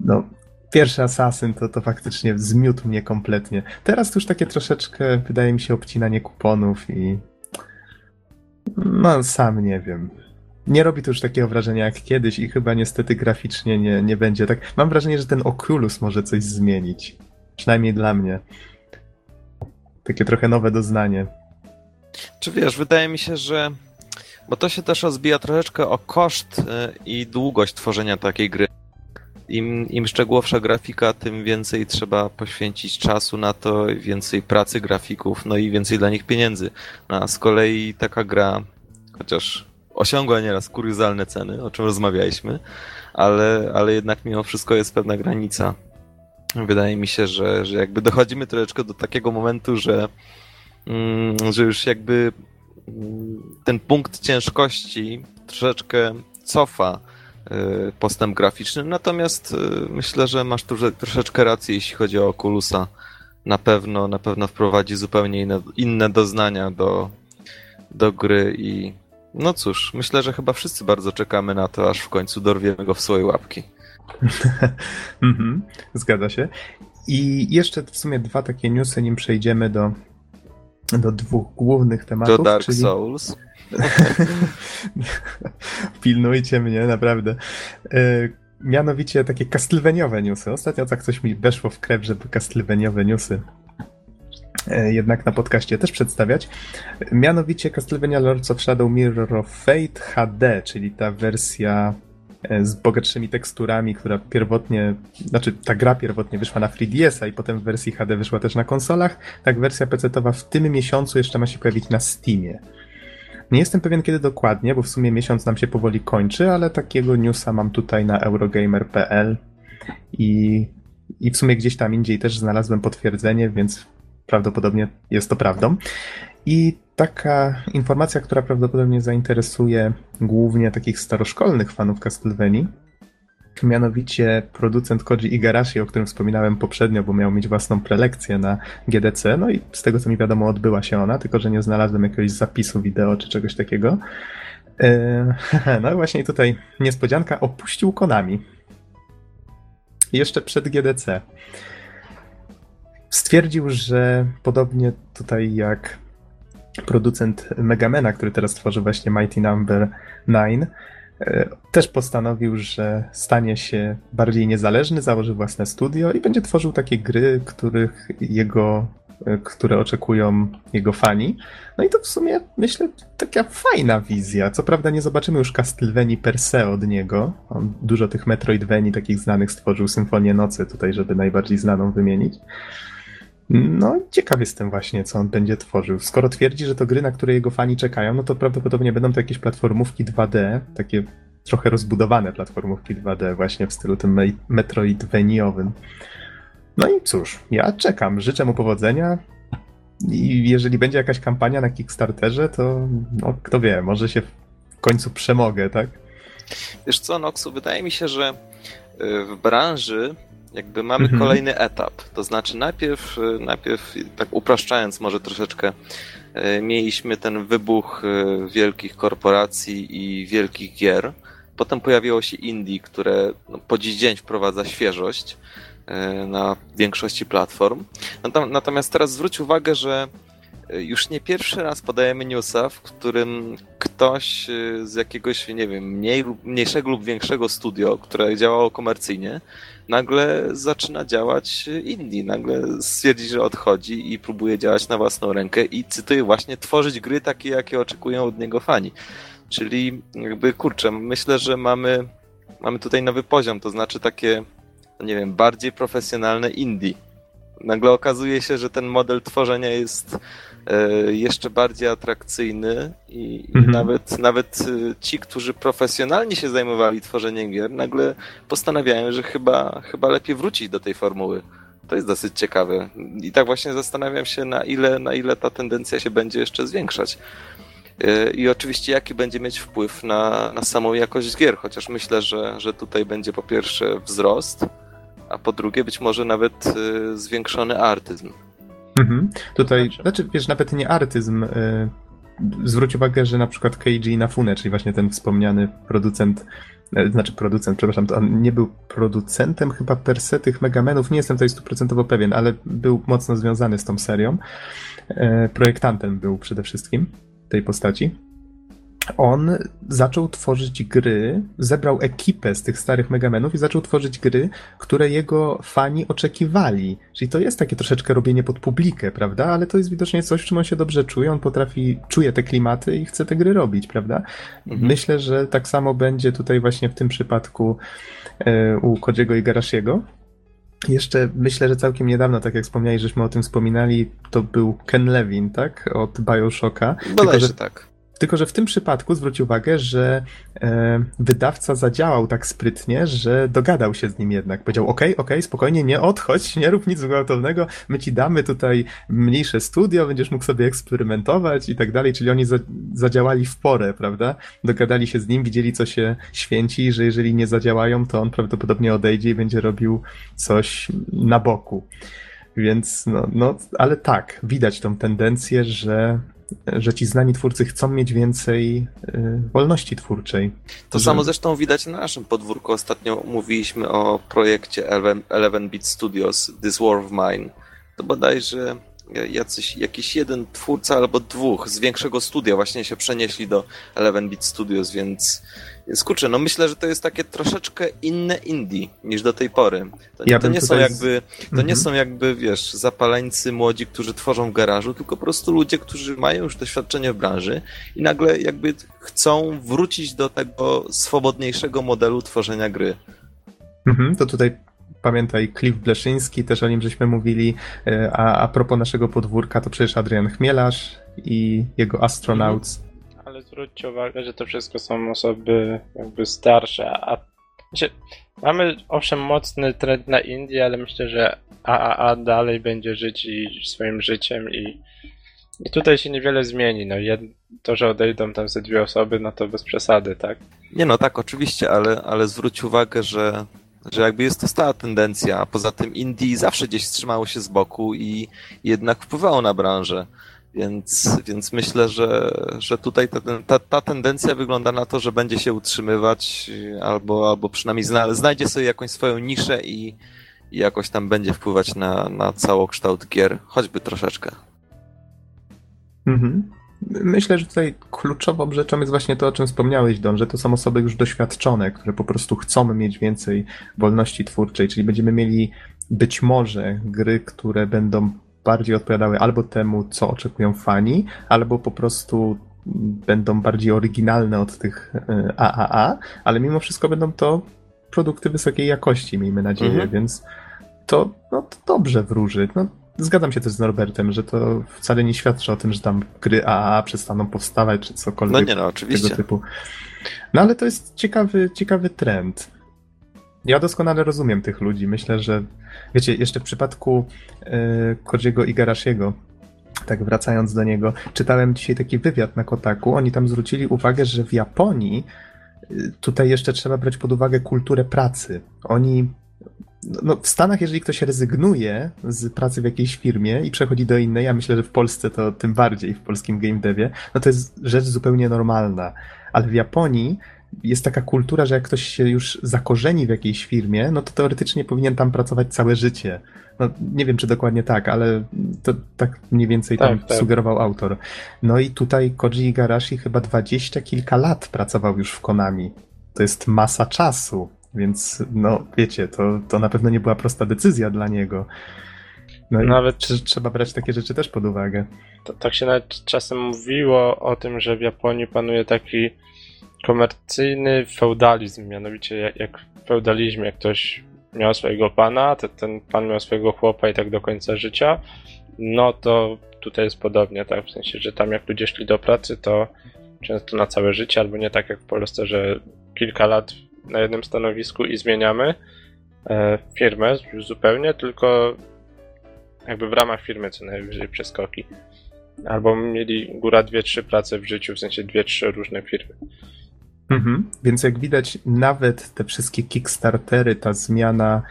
No, pierwszy Assassin to, to faktycznie zmiótł mnie kompletnie. Teraz to już takie troszeczkę, wydaje mi się, obcinanie kuponów i no, sam nie wiem. Nie robi to już takiego wrażenia jak kiedyś i chyba niestety graficznie nie, nie będzie tak. Mam wrażenie, że ten Oculus może coś zmienić. Przynajmniej dla mnie takie trochę nowe doznanie.
Czy wiesz, wydaje mi się, że. Bo to się też rozbija troszeczkę o koszt y, i długość tworzenia takiej gry. Im, Im szczegółowsza grafika, tym więcej trzeba poświęcić czasu na to, więcej pracy grafików, no i więcej dla nich pieniędzy. No, a z kolei taka gra, chociaż osiągła nieraz kuriozalne ceny, o czym rozmawialiśmy, ale, ale jednak mimo wszystko jest pewna granica wydaje mi się, że, że jakby dochodzimy troszeczkę do takiego momentu, że, mm, że już jakby mm, ten punkt ciężkości troszeczkę cofa y, postęp graficzny, natomiast y, myślę, że masz tu troszeczkę rację, jeśli chodzi o Oculusa. Na pewno, na pewno wprowadzi zupełnie inne, inne doznania do, do gry i no cóż, myślę, że chyba wszyscy bardzo czekamy na to, aż w końcu dorwiemy go w swoje łapki. *laughs*
mhm, zgadza się. I jeszcze w sumie dwa takie newsy, nim przejdziemy do, do dwóch głównych tematów.
Do Dark czyli... Souls. *laughs*
Pilnujcie mnie, naprawdę. E, mianowicie takie castlevaniove newsy. Ostatnio tak coś mi weszło w krew, żeby castlevaniove newsy e, jednak na podcaście też przedstawiać. Mianowicie Castlevania Lords of Shadow Mirror of Fate HD, czyli ta wersja z bogatszymi teksturami, która pierwotnie, znaczy ta gra pierwotnie wyszła na 3DS-a i potem w wersji HD wyszła też na konsolach, tak wersja PC-towa w tym miesiącu jeszcze ma się pojawić na Steamie. Nie jestem pewien kiedy dokładnie, bo w sumie miesiąc nam się powoli kończy, ale takiego newsa mam tutaj na eurogamer.pl i, i w sumie gdzieś tam indziej też znalazłem potwierdzenie, więc prawdopodobnie jest to prawdą. I taka informacja, która prawdopodobnie zainteresuje głównie takich staroszkolnych fanów Castlevanii, mianowicie producent Koji Igarashi, o którym wspominałem poprzednio, bo miał mieć własną prelekcję na GDC, no i z tego co mi wiadomo odbyła się ona, tylko że nie znalazłem jakiegoś zapisu wideo czy czegoś takiego. E, *laughs* no właśnie tutaj niespodzianka, opuścił Konami. Jeszcze przed GDC. Stwierdził, że podobnie tutaj jak producent Megamena, który teraz tworzy właśnie Mighty Number no. 9, e, też postanowił, że stanie się bardziej niezależny, założy własne studio i będzie tworzył takie gry, których jego, e, które oczekują jego fani. No i to w sumie, myślę, taka fajna wizja. Co prawda nie zobaczymy już Castlevanii per se od niego. On dużo tych Metroidvanii takich znanych stworzył, Symfonię Nocy tutaj, żeby najbardziej znaną wymienić. No, ciekaw jestem właśnie, co on będzie tworzył. Skoro twierdzi, że to gry, na które jego fani czekają, no to prawdopodobnie będą to jakieś platformówki 2D, takie trochę rozbudowane platformówki 2D, właśnie w stylu tym Metroidvaniowym. No i cóż, ja czekam, życzę mu powodzenia. I jeżeli będzie jakaś kampania na Kickstarterze, to no, kto wie, może się w końcu przemogę, tak?
Wiesz co, Noxu, wydaje mi się, że y, w branży jakby mamy mhm. kolejny etap. To znaczy najpierw, najpierw, tak upraszczając może troszeczkę, e, mieliśmy ten wybuch e, wielkich korporacji i wielkich gier. Potem pojawiło się indie, które no, po dziś dzień wprowadza świeżość na większości platform. Natomiast teraz zwróć uwagę, że już nie pierwszy raz podajemy newsa, w którym ktoś z jakiegoś, nie wiem, mniej, mniejszego lub większego studio, które działało komercyjnie, nagle zaczyna działać indie, nagle stwierdzi, że odchodzi i próbuje działać na własną rękę i cytuję właśnie tworzyć gry takie, jakie oczekują od niego fani. Czyli jakby kurczę, myślę, że mamy, mamy tutaj nowy poziom, to znaczy takie, nie wiem, bardziej profesjonalne indie. Nagle okazuje się, że ten model tworzenia jest jeszcze bardziej atrakcyjny i, mhm. nawet, nawet e, ci, którzy profesjonalnie się zajmowali tworzeniem gier, nagle postanawiają, że chyba, chyba lepiej wrócić do tej formuły. To jest dosyć ciekawe. I tak właśnie zastanawiam się, na ile, na ile ta tendencja się będzie jeszcze zwiększać. E, I oczywiście, jaki będzie mieć wpływ na, na samą jakość gier, chociaż myślę, że, że tutaj będzie po pierwsze wzrost, a po drugie być może nawet zwiększony artyzm.
Mhm. Tutaj, znaczy. znaczy, wiesz, nawet nie artyzm. Y, zwróć uwagę, że na przykład Keiji Inafune, czyli właśnie ten wspomniany producent, y, znaczy producent, przepraszam, to on nie był producentem chyba per se tych Megamenów, nie jestem tutaj stuprocentowo pewien, ale był mocno związany z tą serią. Y, projektantem był przede wszystkim tej postaci on zaczął tworzyć gry, zebrał ekipę z tych starych Megamenów i zaczął tworzyć gry, które jego fani oczekiwali. Czyli to jest takie troszeczkę robienie pod publikę, prawda? Ale to jest widocznie coś, w czym on się dobrze czuje, on potrafi, czuje te klimaty i chce te gry robić, prawda? Mhm. Myślę, że tak samo będzie tutaj właśnie w tym przypadku e, u Kodziego i Garashiego. Jeszcze myślę, że całkiem niedawno, tak jak wspomniałeś, żeśmy o tym wspominali, to był Ken Levin, tak? Od Bioshocka.
Bodajże Tylko, że... tak
Tylko, że w tym przypadku zwróć uwagę, że e, wydawca zadziałał tak sprytnie, że dogadał się z nim jednak. Powiedział, okej, okay, spokojnie, nie odchodź, nie rób nic gwałtownego, my ci damy tutaj mniejsze studio, będziesz mógł sobie eksperymentować i tak dalej, czyli oni za, zadziałali w porę, prawda? Dogadali się z nim, widzieli, co się święci, że jeżeli nie zadziałają, to on prawdopodobnie odejdzie i będzie robił coś na boku. Więc no, no ale tak, widać tą tendencję, że że ci znani twórcy chcą mieć więcej y, wolności twórczej.
To że... samo zresztą widać na naszym podwórku. Ostatnio mówiliśmy o projekcie 11-Bit Studios, This War of Mine. To bodajże jacyś, jakiś jeden twórca albo dwóch z większego studia właśnie się przenieśli do 11-Bit Studios, więc, więc kurczę, no myślę, że to jest takie troszeczkę inne indie niż do tej pory. To, ja to nie są jakby, to mhm. nie są jakby, wiesz, zapaleńcy młodzi, którzy tworzą w garażu, tylko po prostu ludzie, którzy mają już doświadczenie w branży i nagle jakby chcą wrócić do tego swobodniejszego modelu tworzenia gry.
Mhm, to tutaj pamiętaj, Cliff Bleszyński, też o nim żeśmy mówili, e, a, a propos naszego podwórka, to przecież Adrian Chmielarz i jego Astronauts.
Mhm. Ale zwróćcie uwagę, że to wszystko są osoby jakby starsze, a znaczy, mamy owszem mocny trend na Indię, ale myślę, że AAA dalej będzie żyć i swoim życiem i, i tutaj się niewiele zmieni. No, jed, to, że odejdą tam ze dwie osoby, no to bez przesady, tak?
Nie no, tak, oczywiście, ale, ale zwróć uwagę, że że jakby jest to stała tendencja, a poza tym Indie zawsze gdzieś trzymało się z boku i jednak wpływało na branżę. Więc, więc myślę, że, że tutaj ta, ta, ta tendencja wygląda na to, że będzie się utrzymywać albo, albo przynajmniej zna, znajdzie sobie jakąś swoją niszę i, i jakoś tam będzie wpływać na, na całokształt gier, choćby troszeczkę.
Mhm. Myślę, że tutaj kluczową rzeczą jest właśnie to, o czym wspomniałeś, Don, że to są osoby już doświadczone, które po prostu chcą mieć więcej wolności twórczej, czyli będziemy mieli być może gry, które będą bardziej odpowiadały albo temu, co oczekują fani, albo po prostu będą bardziej oryginalne od tych AAA, e, ale mimo wszystko będą to produkty wysokiej jakości, miejmy nadzieję, mhm. więc to, no, to dobrze wróży. No, zgadzam się też z Norbertem, że to wcale nie świadczy o tym, że tam gry AAA przestaną powstawać, czy cokolwiek
no nie, no, oczywiście. tego typu.
No ale to jest ciekawy, ciekawy trend. Ja doskonale rozumiem tych ludzi. Myślę, że wiecie, jeszcze w przypadku yy, Kodziego Igarashiego, tak wracając do niego, czytałem dzisiaj taki wywiad na Kotaku. Oni tam zwrócili uwagę, że w Japonii e, tutaj jeszcze trzeba brać pod uwagę kulturę pracy. Oni no, w Stanach, jeżeli ktoś rezygnuje z pracy w jakiejś firmie i przechodzi do innej, ja myślę, że w Polsce to tym bardziej, w polskim game devie, no to jest rzecz zupełnie normalna. Ale w Japonii jest taka kultura, że jak ktoś się już zakorzeni w jakiejś firmie, no to teoretycznie powinien tam pracować całe życie. No, nie wiem, czy dokładnie tak, ale to tak mniej więcej tak, tam tak. sugerował autor. No i tutaj Koji Igarashi chyba dwadzieścia kilka lat pracował już w Konami. To jest masa czasu. Więc no wiecie, to, to na pewno nie była prosta decyzja dla niego. No nawet trzeba brać takie rzeczy też pod uwagę.
To, tak się nawet czasem mówiło o tym, że w Japonii panuje taki komercyjny feudalizm, mianowicie jak, jak w feudalizmie jak ktoś miał swojego pana, to ten pan miał swojego chłopa i tak do końca życia, no to tutaj jest podobnie, tak, w sensie, że tam jak ludzie szli do pracy, to często na całe życie, albo nie tak jak w Polsce, że kilka lat na jednym stanowisku i zmieniamy e, firmę zupełnie, tylko jakby w ramach firmy co najwyżej przeskoki. Albo mieli góra dwie, trzy prace w życiu, w sensie dwie, trzy różne firmy.
Mhm. Więc jak widać, nawet te wszystkie Kickstartery, ta zmiana,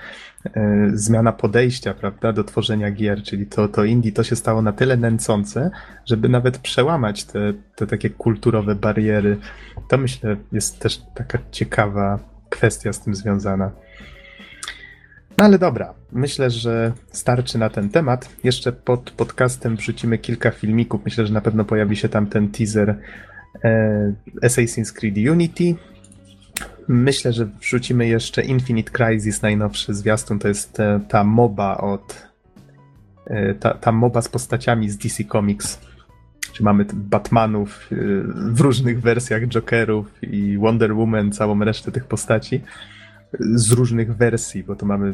e, zmiana podejścia, prawda, do tworzenia gier, czyli to, to indie, to się stało na tyle nęcące, żeby nawet przełamać te, te takie kulturowe bariery. To myślę jest też taka ciekawa kwestia z tym związana. No ale dobra, myślę, że starczy na ten temat. Jeszcze pod podcastem wrzucimy kilka filmików. Myślę, że na pewno pojawi się tam ten teaser Assassin's Creed Unity. Myślę, że wrzucimy jeszcze Infinite Crisis, najnowszy zwiastun. To jest e, ta MOBA od. E, ta, ta MOBA z postaciami z DC Comics. Czy mamy Batmanów w różnych wersjach, Jokerów i Wonder Woman, całą resztę tych postaci z różnych wersji, bo to mamy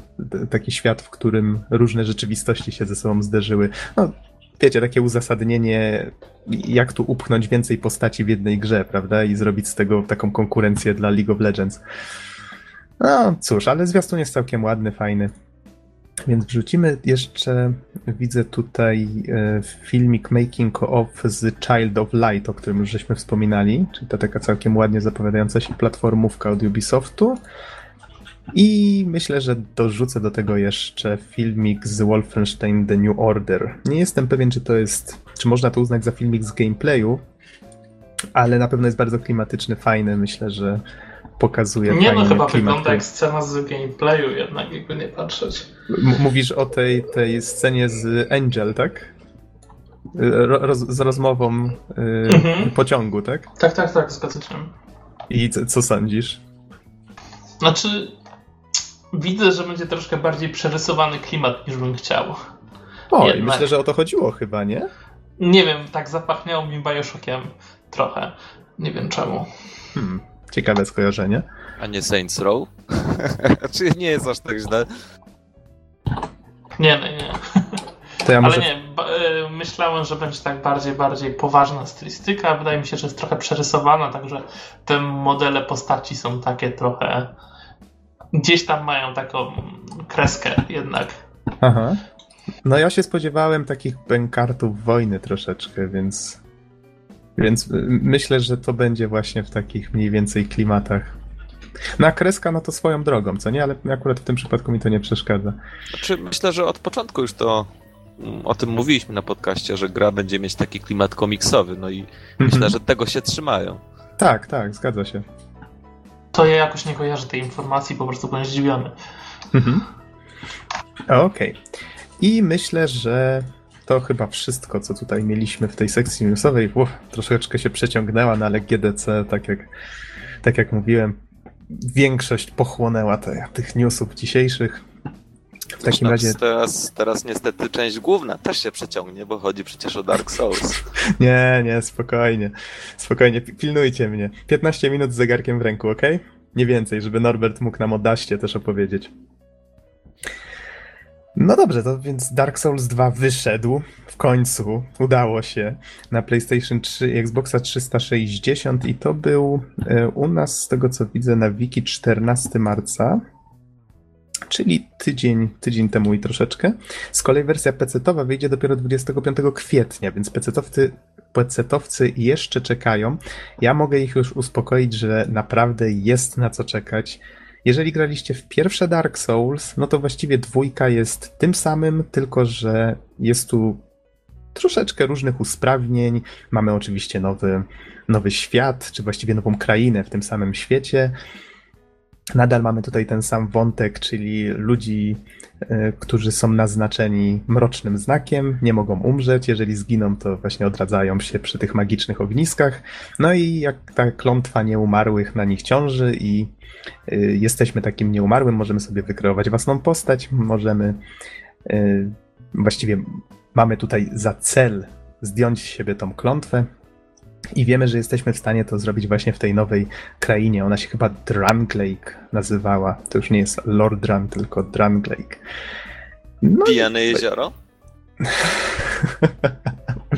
taki świat, w którym różne rzeczywistości się ze sobą zderzyły. No, wiecie, takie uzasadnienie, jak tu upchnąć więcej postaci w jednej grze, prawda? I zrobić z tego taką konkurencję dla League of Legends. No cóż, ale zwiastun jest całkiem ładny, fajny. Więc wrzucimy jeszcze, widzę tutaj e, filmik Making of z Child of Light, o którym już żeśmy wspominali, czyli to taka całkiem ładnie zapowiadająca się platformówka od Ubisoftu. I myślę, że dorzucę do tego jeszcze filmik z Wolfenstein The New Order. Nie jestem pewien, czy to jest, czy można to uznać za filmik z gameplayu, ale na pewno jest bardzo klimatyczny, fajny. Myślę, że pokazuje.
Nie no, chyba
klimat,
wygląda jak scena z gameplayu, jednak jakby nie patrzeć.
M- mówisz o tej, tej scenie z Angel, tak? Roz, z rozmową yy, mhm. pociągu, tak?
Tak, tak, tak, zgadzam się.
I co, co sądzisz?
Znaczy, widzę, że będzie troszkę bardziej przerysowany klimat niż bym chciał.
O, i myślę, że o to chodziło chyba, nie?
Nie wiem, tak zapachniało mi Bioshockiem trochę. Nie wiem czemu.
Hmm. Ciekawe skojarzenie.
A nie Saints Row? *laughs* Czy nie jest aż tak źle?
Nie, nie, nie. Ja może... Ale nie, e, myślałem, że będzie tak bardziej, bardziej poważna stylistyka. Wydaje mi się, że jest trochę przerysowana, także te modele postaci są takie trochę. Gdzieś tam mają taką kreskę jednak.
Aha. No ja się spodziewałem takich bękartów wojny troszeczkę, więc więc myślę, że to będzie właśnie w takich mniej więcej klimatach. Na kreska, no to swoją drogą, co nie? Ale akurat w tym przypadku mi to nie przeszkadza.
Znaczy, myślę, że od początku już to mm, o tym mówiliśmy na podcaście, że gra będzie mieć taki klimat komiksowy, no i myślę, mhm. że tego się trzymają.
Tak, tak, zgadza się.
To ja jakoś nie kojarzę tej informacji, po prostu byłem zdziwiony.
Mhm. Okej. Okay. I myślę, że to chyba wszystko, co tutaj mieliśmy w tej sekcji newsowej. Uf, troszeczkę się przeciągnęła, no ale GDC, tak jak, tak jak mówiłem, większość pochłonęła te, tych newsów dzisiejszych.
W takim razie. Teraz, teraz niestety część główna też się przeciągnie, bo chodzi przecież o Dark Souls. *laughs*
nie, nie, spokojnie. Spokojnie, pilnujcie mnie. 15 minut z zegarkiem w ręku, ok? Nie więcej, żeby Norbert mógł nam o Daście też opowiedzieć. No dobrze, to więc Dark Souls 2 wyszedł w końcu, udało się na PlayStation 3 i Xboxa 360 i to był e, u nas, z tego co widzę na wiki, 14 marca, czyli tydzień, tydzień temu i troszeczkę. Z kolei wersja PC-towa wyjdzie dopiero 25 kwietnia, więc PC-towcy, PC-towcy jeszcze czekają. Ja mogę ich już uspokoić, że naprawdę jest na co czekać. Jeżeli graliście w pierwsze Dark Souls, no to właściwie dwójka jest tym samym, tylko że jest tu troszeczkę różnych usprawnień. Mamy oczywiście nowy, nowy świat, czy właściwie nową krainę w tym samym świecie. Nadal mamy tutaj ten sam wątek, czyli ludzi, y, którzy są naznaczeni mrocznym znakiem, nie mogą umrzeć. Jeżeli zginą, to właśnie odradzają się przy tych magicznych ogniskach. No i jak ta klątwa nieumarłych na nich ciąży i y, jesteśmy takim nieumarłym, możemy sobie wykreować własną postać, możemy y, właściwie mamy tutaj za cel zdjąć z siebie tą klątwę, i wiemy, że jesteśmy w stanie to zrobić właśnie w tej nowej krainie. Ona się chyba Drangleic nazywała. To już nie jest Lord Dran, tylko Drangleic.
No Pijane i... jezioro? *laughs*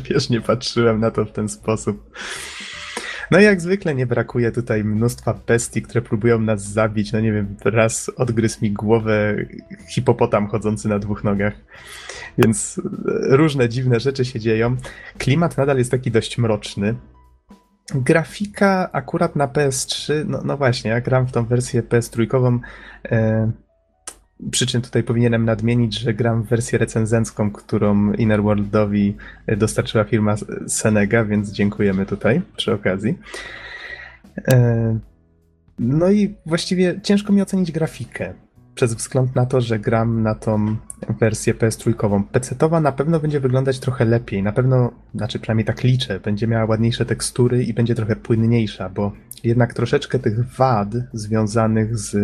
Wiesz, nie patrzyłem na to w ten sposób. No i jak zwykle nie brakuje tutaj mnóstwa bestii, które próbują nas zabić. No nie wiem, raz odgryzł mi głowę hipopotam chodzący na dwóch nogach. Więc różne dziwne rzeczy się dzieją. Klimat nadal jest taki dość mroczny. Grafika akurat na PS3, no, no właśnie, ja gram w tą wersję PS3. E, przy czym tutaj powinienem nadmienić, że gram w wersję recenzencką, którą Innerworldowi dostarczyła firma Senega, więc dziękujemy tutaj przy okazji. E, no i właściwie ciężko mi ocenić grafikę przez wzgląd na to, że gram na tą wersję PS3. PC-towa na pewno będzie wyglądać trochę lepiej, na pewno, znaczy przynajmniej tak liczę, będzie miała ładniejsze tekstury i będzie trochę płynniejsza, bo jednak troszeczkę tych wad związanych z,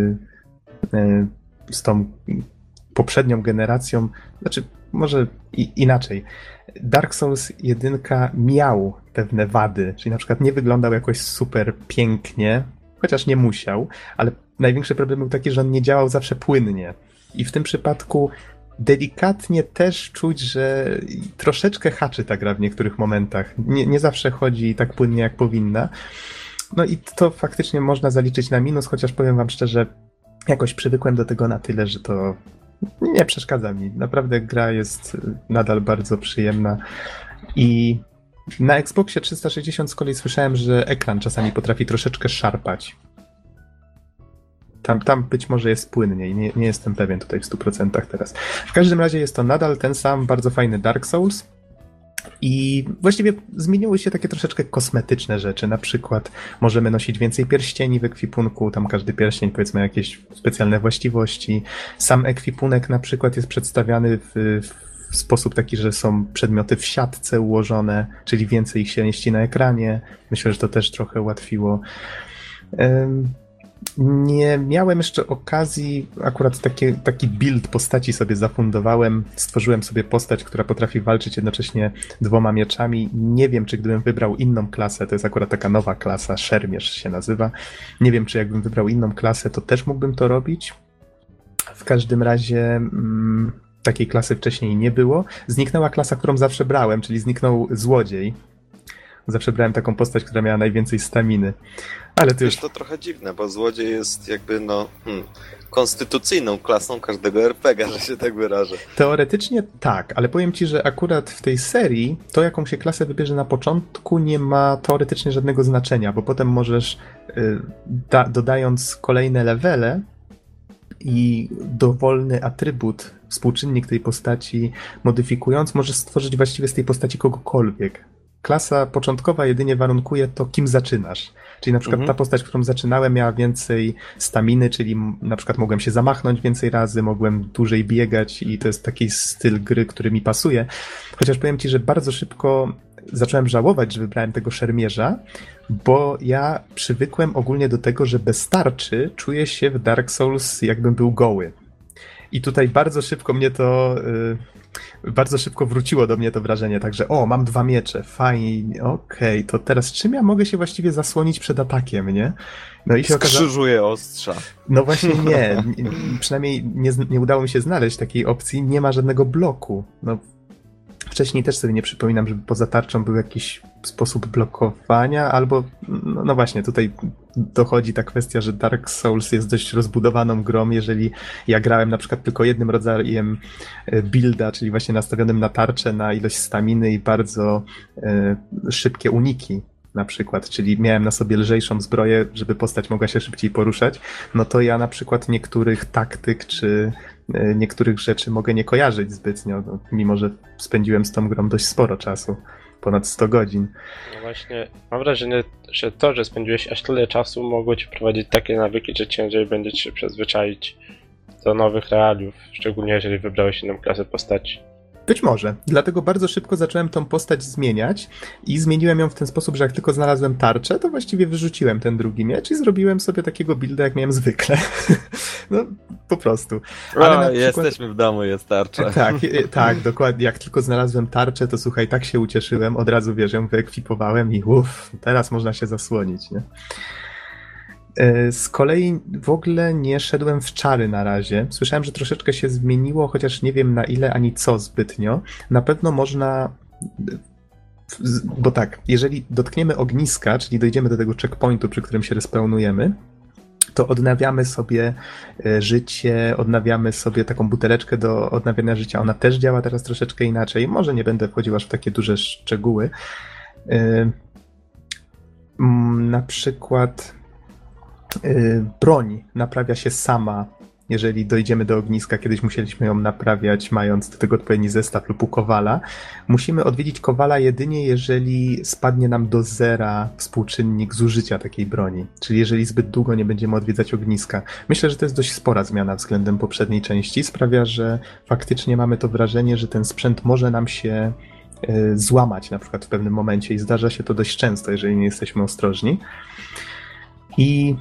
e, z tą poprzednią generacją, znaczy może i, inaczej. Dark Souls 1 miał pewne wady, czyli na przykład nie wyglądał jakoś super pięknie, chociaż nie musiał, ale największy problem był taki, że on nie działał zawsze płynnie. I w tym przypadku delikatnie też czuć, że troszeczkę haczy ta gra w niektórych momentach. Nie, nie zawsze chodzi tak płynnie, jak powinna. No i to faktycznie można zaliczyć na minus, chociaż powiem wam szczerze, jakoś przywykłem do tego na tyle, że to nie przeszkadza mi. Naprawdę gra jest nadal bardzo przyjemna i na Xboxie 360 z kolei słyszałem, że ekran czasami potrafi troszeczkę szarpać. Tam, tam być może jest płynniej, nie, nie jestem pewien tutaj w 100% teraz. W każdym razie jest to nadal ten sam bardzo fajny Dark Souls. I właściwie zmieniły się takie troszeczkę kosmetyczne rzeczy. Na przykład możemy nosić więcej pierścieni w ekwipunku, tam każdy pierścień powiedzmy jakieś specjalne właściwości. Sam ekwipunek na przykład jest przedstawiany w, w sposób taki, że są przedmioty w siatce ułożone, czyli więcej ich się mieści na ekranie. Myślę, że to też trochę ułatwiło. Nie miałem jeszcze okazji, akurat taki, taki build postaci sobie zafundowałem. Stworzyłem sobie postać, która potrafi walczyć jednocześnie dwoma mieczami. Nie wiem, czy gdybym wybrał inną klasę, to jest akurat taka nowa klasa, szermierz się nazywa. Nie wiem, czy jakbym wybrał inną klasę, to też mógłbym to robić. W każdym razie mm, takiej klasy wcześniej nie było. Zniknęła klasa, którą zawsze brałem, czyli zniknął złodziej. Zawsze brałem taką postać, która miała najwięcej staminy. Ale to już...
to trochę dziwne, bo złodziej jest jakby no hmm, konstytucyjną klasą każdego RPG, że się tak wyrażę.
Teoretycznie tak, ale powiem ci, że akurat w tej serii to jaką się klasę wybierze na początku nie ma teoretycznie żadnego znaczenia, bo potem możesz y, da, dodając kolejne levele i dowolny atrybut, współczynnik tej postaci modyfikując, możesz stworzyć właściwie z tej postaci kogokolwiek klasa początkowa jedynie warunkuje to, kim zaczynasz. Czyli na przykład mhm. ta postać, którą zaczynałem, miała więcej staminy, czyli na przykład mogłem się zamachnąć więcej razy, mogłem dłużej biegać i to jest taki styl gry, który mi pasuje. Chociaż powiem ci, że bardzo szybko zacząłem żałować, że wybrałem tego szermierza, bo ja przywykłem ogólnie do tego, że bez tarczy czuję się w Dark Souls jakbym był goły. I tutaj bardzo szybko mnie to. Bardzo szybko wróciło do mnie to wrażenie, także o, mam dwa miecze, fajnie, okej, okay, to teraz czym ja mogę się właściwie zasłonić przed atakiem, nie?
No i się okazało... ostrza.
No właśnie *laughs* nie, przynajmniej nie, nie udało mi się znaleźć takiej opcji, nie ma żadnego bloku. No Wcześniej też sobie nie przypominam, żeby poza tarczą był jakiś sposób blokowania, albo no, no, właśnie, tutaj dochodzi ta kwestia, że Dark Souls jest dość rozbudowaną grą. Jeżeli ja grałem na przykład tylko jednym rodzajem e, builda, czyli właśnie nastawionym na tarczę, na ilość staminy i bardzo e, szybkie uniki, na przykład, czyli miałem na sobie lżejszą zbroję, żeby postać mogła się szybciej poruszać, no to ja na przykład niektórych taktyk czy e, niektórych rzeczy mogę nie kojarzyć zbytnio, no, mimo że spędziłem z tą grą dość sporo czasu, ponad 100 godzin.
No właśnie, mam wrażenie, że to, że spędziłeś aż tyle czasu mogło ci prowadzić takie nawyki, że ciężej będzie się przyzwyczaić do nowych realiów, szczególnie jeżeli wybrałeś inną klasę postaci.
Być może. Dlatego bardzo szybko zacząłem tą postać zmieniać i zmieniłem ją w ten sposób, że jak tylko znalazłem tarczę, to właściwie wyrzuciłem ten drugi miecz i zrobiłem sobie takiego builda, jak miałem zwykle. *laughs* no, po prostu.
Ale o, przykład... Jesteśmy w domu, jest tarcza. *laughs*
Tak, *laughs* tak, dokładnie. Jak tylko znalazłem tarczę, to słuchaj, tak się ucieszyłem, od razu, wiesz, ją wyekwipowałem i uff, teraz można się zasłonić, nie? E, z kolei w ogóle nie szedłem w czary na razie. Słyszałem, że troszeczkę się zmieniło, chociaż nie wiem na ile ani co zbytnio. Na pewno można. Bo tak, jeżeli dotkniemy ogniska, czyli dojdziemy do tego checkpointu, przy którym się respełnujemy, to odnawiamy sobie e, życie, odnawiamy sobie taką buteleczkę do odnawiania życia. Ona też działa teraz troszeczkę inaczej. Może nie będę wchodził aż w takie duże szczegóły. E, na przykład broń naprawia się sama, jeżeli dojdziemy do ogniska. Kiedyś musieliśmy ją naprawiać, mając do tego odpowiedni zestaw lub u kowala. Musimy odwiedzić kowala jedynie, jeżeli spadnie nam do zera współczynnik zużycia takiej broni. Czyli jeżeli zbyt długo nie będziemy odwiedzać ogniska. Myślę, że to jest dość spora zmiana względem poprzedniej części. Sprawia, że faktycznie mamy to wrażenie, że ten sprzęt może nam się y, złamać na przykład w pewnym momencie i zdarza się to dość często, jeżeli nie jesteśmy ostrożni. I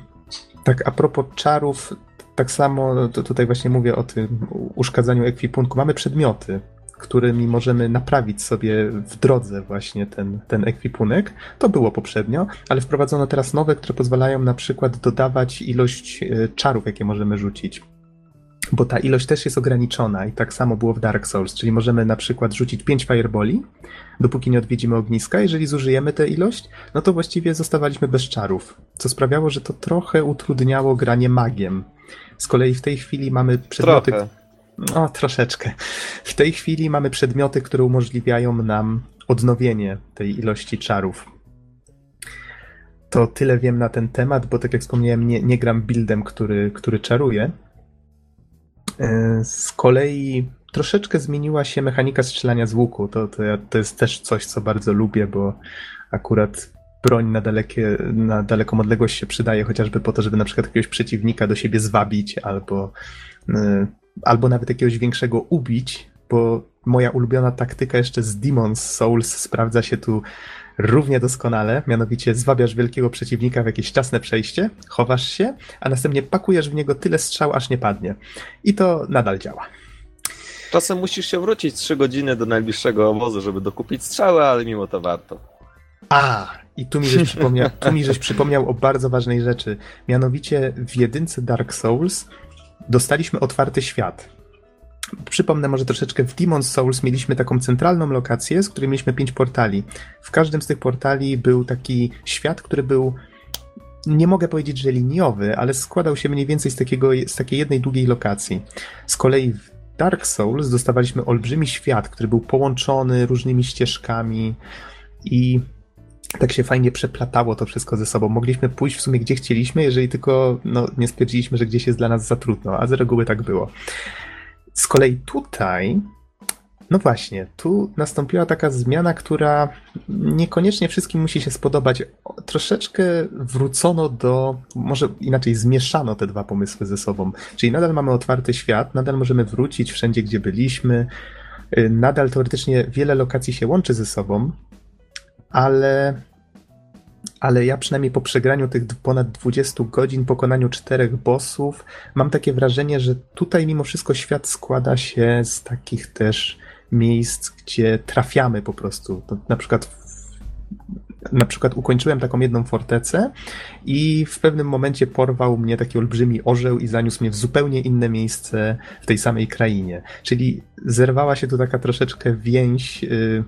tak, a propos czarów, tak samo tutaj właśnie mówię o tym uszkadzaniu ekwipunku. Mamy przedmioty, którymi możemy naprawić sobie w drodze właśnie ten, ten ekwipunek. To było poprzednio, ale wprowadzono teraz nowe, które pozwalają na przykład dodawać ilość e, czarów, jakie możemy rzucić. Bo ta ilość też jest ograniczona i tak samo było w Dark Souls, czyli możemy na przykład rzucić 5 fireboli, dopóki nie odwiedzimy ogniska. Jeżeli zużyjemy tę ilość, no to właściwie zostawaliśmy bez czarów, co sprawiało, że to trochę utrudniało granie magiem. Z kolei w tej chwili mamy przedmioty...
Trochę.
No, troszeczkę. W tej chwili mamy przedmioty, które umożliwiają nam odnowienie tej ilości czarów. To tyle wiem na ten temat, bo tak jak wspomniałem, nie, nie gram buildem, który, który czaruje. E, Z kolei troszeczkę zmieniła się mechanika strzelania z łuku. To, to, to jest też coś, co bardzo lubię, bo akurat broń na, dalekie, na daleką odległość się przydaje, chociażby po to, żeby na przykład jakiegoś przeciwnika do siebie zwabić, albo, y, albo nawet jakiegoś większego ubić, bo moja ulubiona taktyka jeszcze z Demon's Souls sprawdza się tu równie doskonale, mianowicie zwabiasz wielkiego przeciwnika w jakieś czasne przejście, chowasz się, a następnie pakujesz w niego tyle strzał, aż nie padnie. I to nadal działa.
Czasem musisz się wrócić 3 godziny do najbliższego obozu, żeby dokupić strzały, ale mimo to warto.
A, i tu mi, żeś przypomniał, tu mi żeś przypomniał o bardzo ważnej rzeczy. Mianowicie w jedynce Dark Souls dostaliśmy otwarty świat. Przypomnę może troszeczkę, w Demon's Souls mieliśmy taką centralną lokację, z której mieliśmy pięć portali. W każdym z tych portali był taki świat, który był nie mogę powiedzieć, że liniowy, ale składał się mniej więcej z, takiego, z takiej jednej długiej lokacji. Z kolei w Dark Souls dostawaliśmy olbrzymi świat, który był połączony różnymi ścieżkami i tak się fajnie przeplatało to wszystko ze sobą. Mogliśmy pójść w sumie gdzie chcieliśmy, jeżeli tylko no, nie stwierdziliśmy, że gdzieś jest dla nas za trudno, a z reguły tak było. Z kolei tutaj, no właśnie, tu nastąpiła taka zmiana, która niekoniecznie wszystkim musi się spodobać. Troszeczkę wrócono do, może inaczej zmieszano te dwa pomysły ze sobą. Czyli nadal mamy otwarty świat, nadal możemy wrócić wszędzie, gdzie byliśmy, y, nadal teoretycznie wiele lokacji się łączy ze sobą, ale, ale ja przynajmniej po przegraniu tych ponad 20 godzin, pokonaniu czterech bossów, mam takie wrażenie, że tutaj mimo wszystko świat składa się z takich też miejsc, gdzie trafiamy po prostu. Na przykład na przykład ukończyłem taką jedną fortecę i w pewnym momencie porwał mnie taki olbrzymi orzeł i zaniósł mnie w zupełnie inne miejsce w tej samej krainie. Czyli zerwała się tu taka troszeczkę więź y,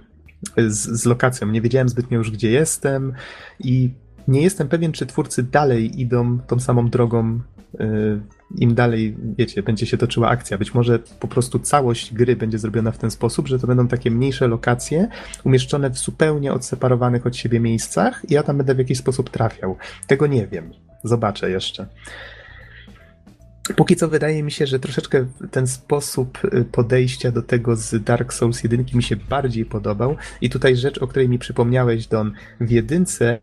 z, z lokacją. Nie wiedziałem zbytnio już, gdzie jestem i nie jestem pewien, czy twórcy dalej idą tą samą drogą. y, Im dalej, wiecie, będzie się toczyła akcja. Być może po prostu całość gry będzie zrobiona w ten sposób, że to będą takie mniejsze lokacje, umieszczone w zupełnie odseparowanych od siebie miejscach i ja tam będę w jakiś sposób trafiał. Tego nie wiem. Zobaczę jeszcze. Póki co wydaje mi się, że troszeczkę ten sposób y, podejścia do tego z Dark Souls 1 mi się bardziej podobał. I tutaj rzecz, o której mi przypomniałeś, Don. W jedynce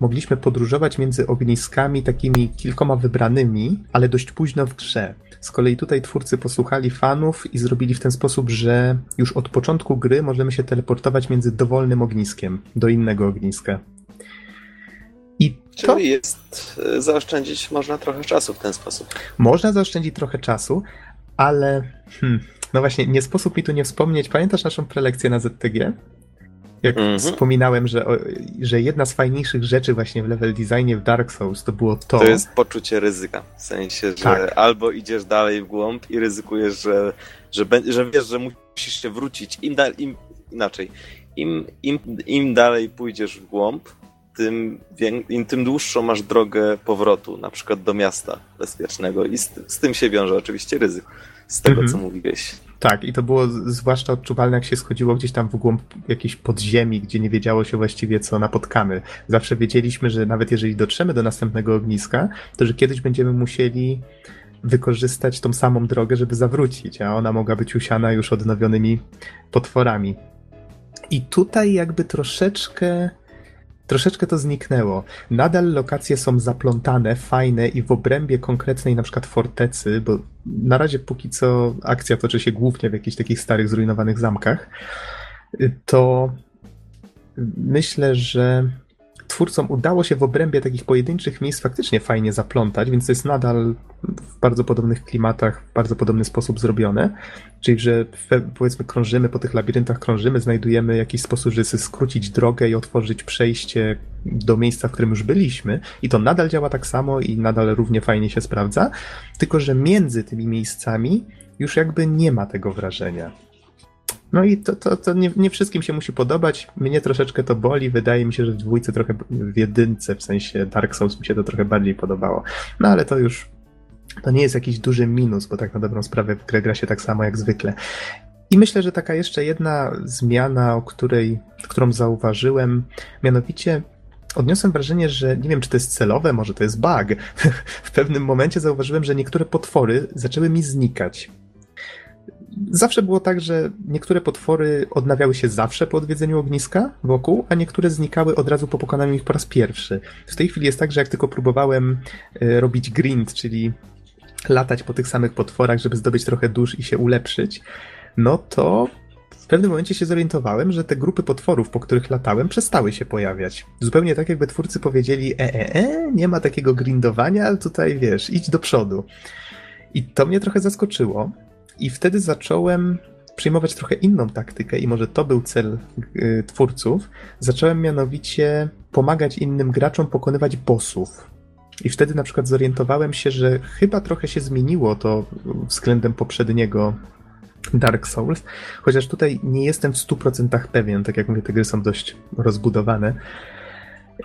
mogliśmy podróżować między ogniskami takimi kilkoma wybranymi, ale dość późno w grze. Z kolei tutaj twórcy posłuchali fanów i zrobili w ten sposób, że już od początku gry możemy się teleportować między dowolnym ogniskiem do innego ogniska.
Czyli jest, y, zaoszczędzić można trochę czasu w ten sposób.
Można zaoszczędzić trochę czasu, ale hmm, no właśnie, nie sposób mi tu nie wspomnieć. Pamiętasz naszą prelekcję na ZTG? Jak
Mhm.
wspominałem, że, że jedna z fajniejszych rzeczy właśnie w level designie w Dark Souls to było to.
To jest poczucie ryzyka. W sensie, że
Tak.
albo idziesz dalej w głąb i ryzykujesz, że, że, bę- że wiesz, że musisz się wrócić. Im, da, im inaczej. Im, im, Im dalej pójdziesz w głąb, tym, im tym dłuższą masz drogę powrotu, na przykład do miasta bezpiecznego. I z, z tym się wiąże oczywiście ryzyko. Z tego,
Mhm.
co mówiłeś.
Tak, i to było zwłaszcza odczuwalne, jak się schodziło gdzieś tam w głąb jakiejś podziemi, gdzie nie wiedziało się właściwie, co napotkamy. Zawsze wiedzieliśmy, że nawet jeżeli dotrzemy do następnego ogniska, to że kiedyś będziemy musieli wykorzystać tą samą drogę, żeby zawrócić, a ona mogła być usiana już odnowionymi potworami. I tutaj jakby troszeczkę. Troszeczkę to zniknęło. Nadal lokacje są zaplątane, fajne i w obrębie konkretnej na przykład fortecy, bo na razie póki co akcja toczy się głównie w jakichś takich starych, zrujnowanych zamkach, to myślę, że twórcom udało się w obrębie takich pojedynczych miejsc faktycznie fajnie zaplątać, więc to jest nadal w bardzo podobnych klimatach, w bardzo podobny sposób zrobione. Czyli, że powiedzmy krążymy po tych labiryntach, krążymy, znajdujemy jakiś sposób, żeby skrócić drogę i otworzyć przejście do miejsca, w którym już byliśmy. I to nadal działa tak samo i nadal równie fajnie się sprawdza. Tylko, że między tymi miejscami już jakby nie ma tego wrażenia. No i to, to, to nie, nie, wszystkim się musi podobać. Mnie troszeczkę to boli. Wydaje mi się, że w dwójce trochę, w jedynce, w sensie Dark Souls mi się to trochę bardziej podobało. No ale to już, to nie jest jakiś duży minus, bo tak na dobrą sprawę w grę gra się tak samo jak zwykle. I myślę, że taka jeszcze jedna zmiana, o której, którą zauważyłem, mianowicie odniosłem wrażenie, że nie wiem, czy to jest celowe, może to jest bug. *laughs* w pewnym momencie zauważyłem, że niektóre potwory zaczęły mi znikać zawsze było tak, że niektóre potwory odnawiały się zawsze po odwiedzeniu ogniska wokół, a niektóre znikały od razu po pokonaniu ich po raz pierwszy. W tej chwili jest tak, że jak tylko próbowałem e, robić grind, czyli latać po tych samych potworach, żeby zdobyć trochę dusz i się ulepszyć, no to w pewnym momencie się zorientowałem, że te grupy potworów, po których latałem, przestały się pojawiać. Zupełnie tak, jakby twórcy powiedzieli: e, e, e, nie ma takiego grindowania, ale tutaj wiesz, idź do przodu. I to mnie trochę zaskoczyło, i wtedy zacząłem przyjmować trochę inną taktykę, i może to był cel y, twórców. Zacząłem mianowicie pomagać innym graczom pokonywać bossów. I wtedy na przykład zorientowałem się, że chyba trochę się zmieniło to względem poprzedniego Dark Souls, chociaż tutaj nie jestem w 100% pewien, tak jak mówię, te gry są dość rozbudowane.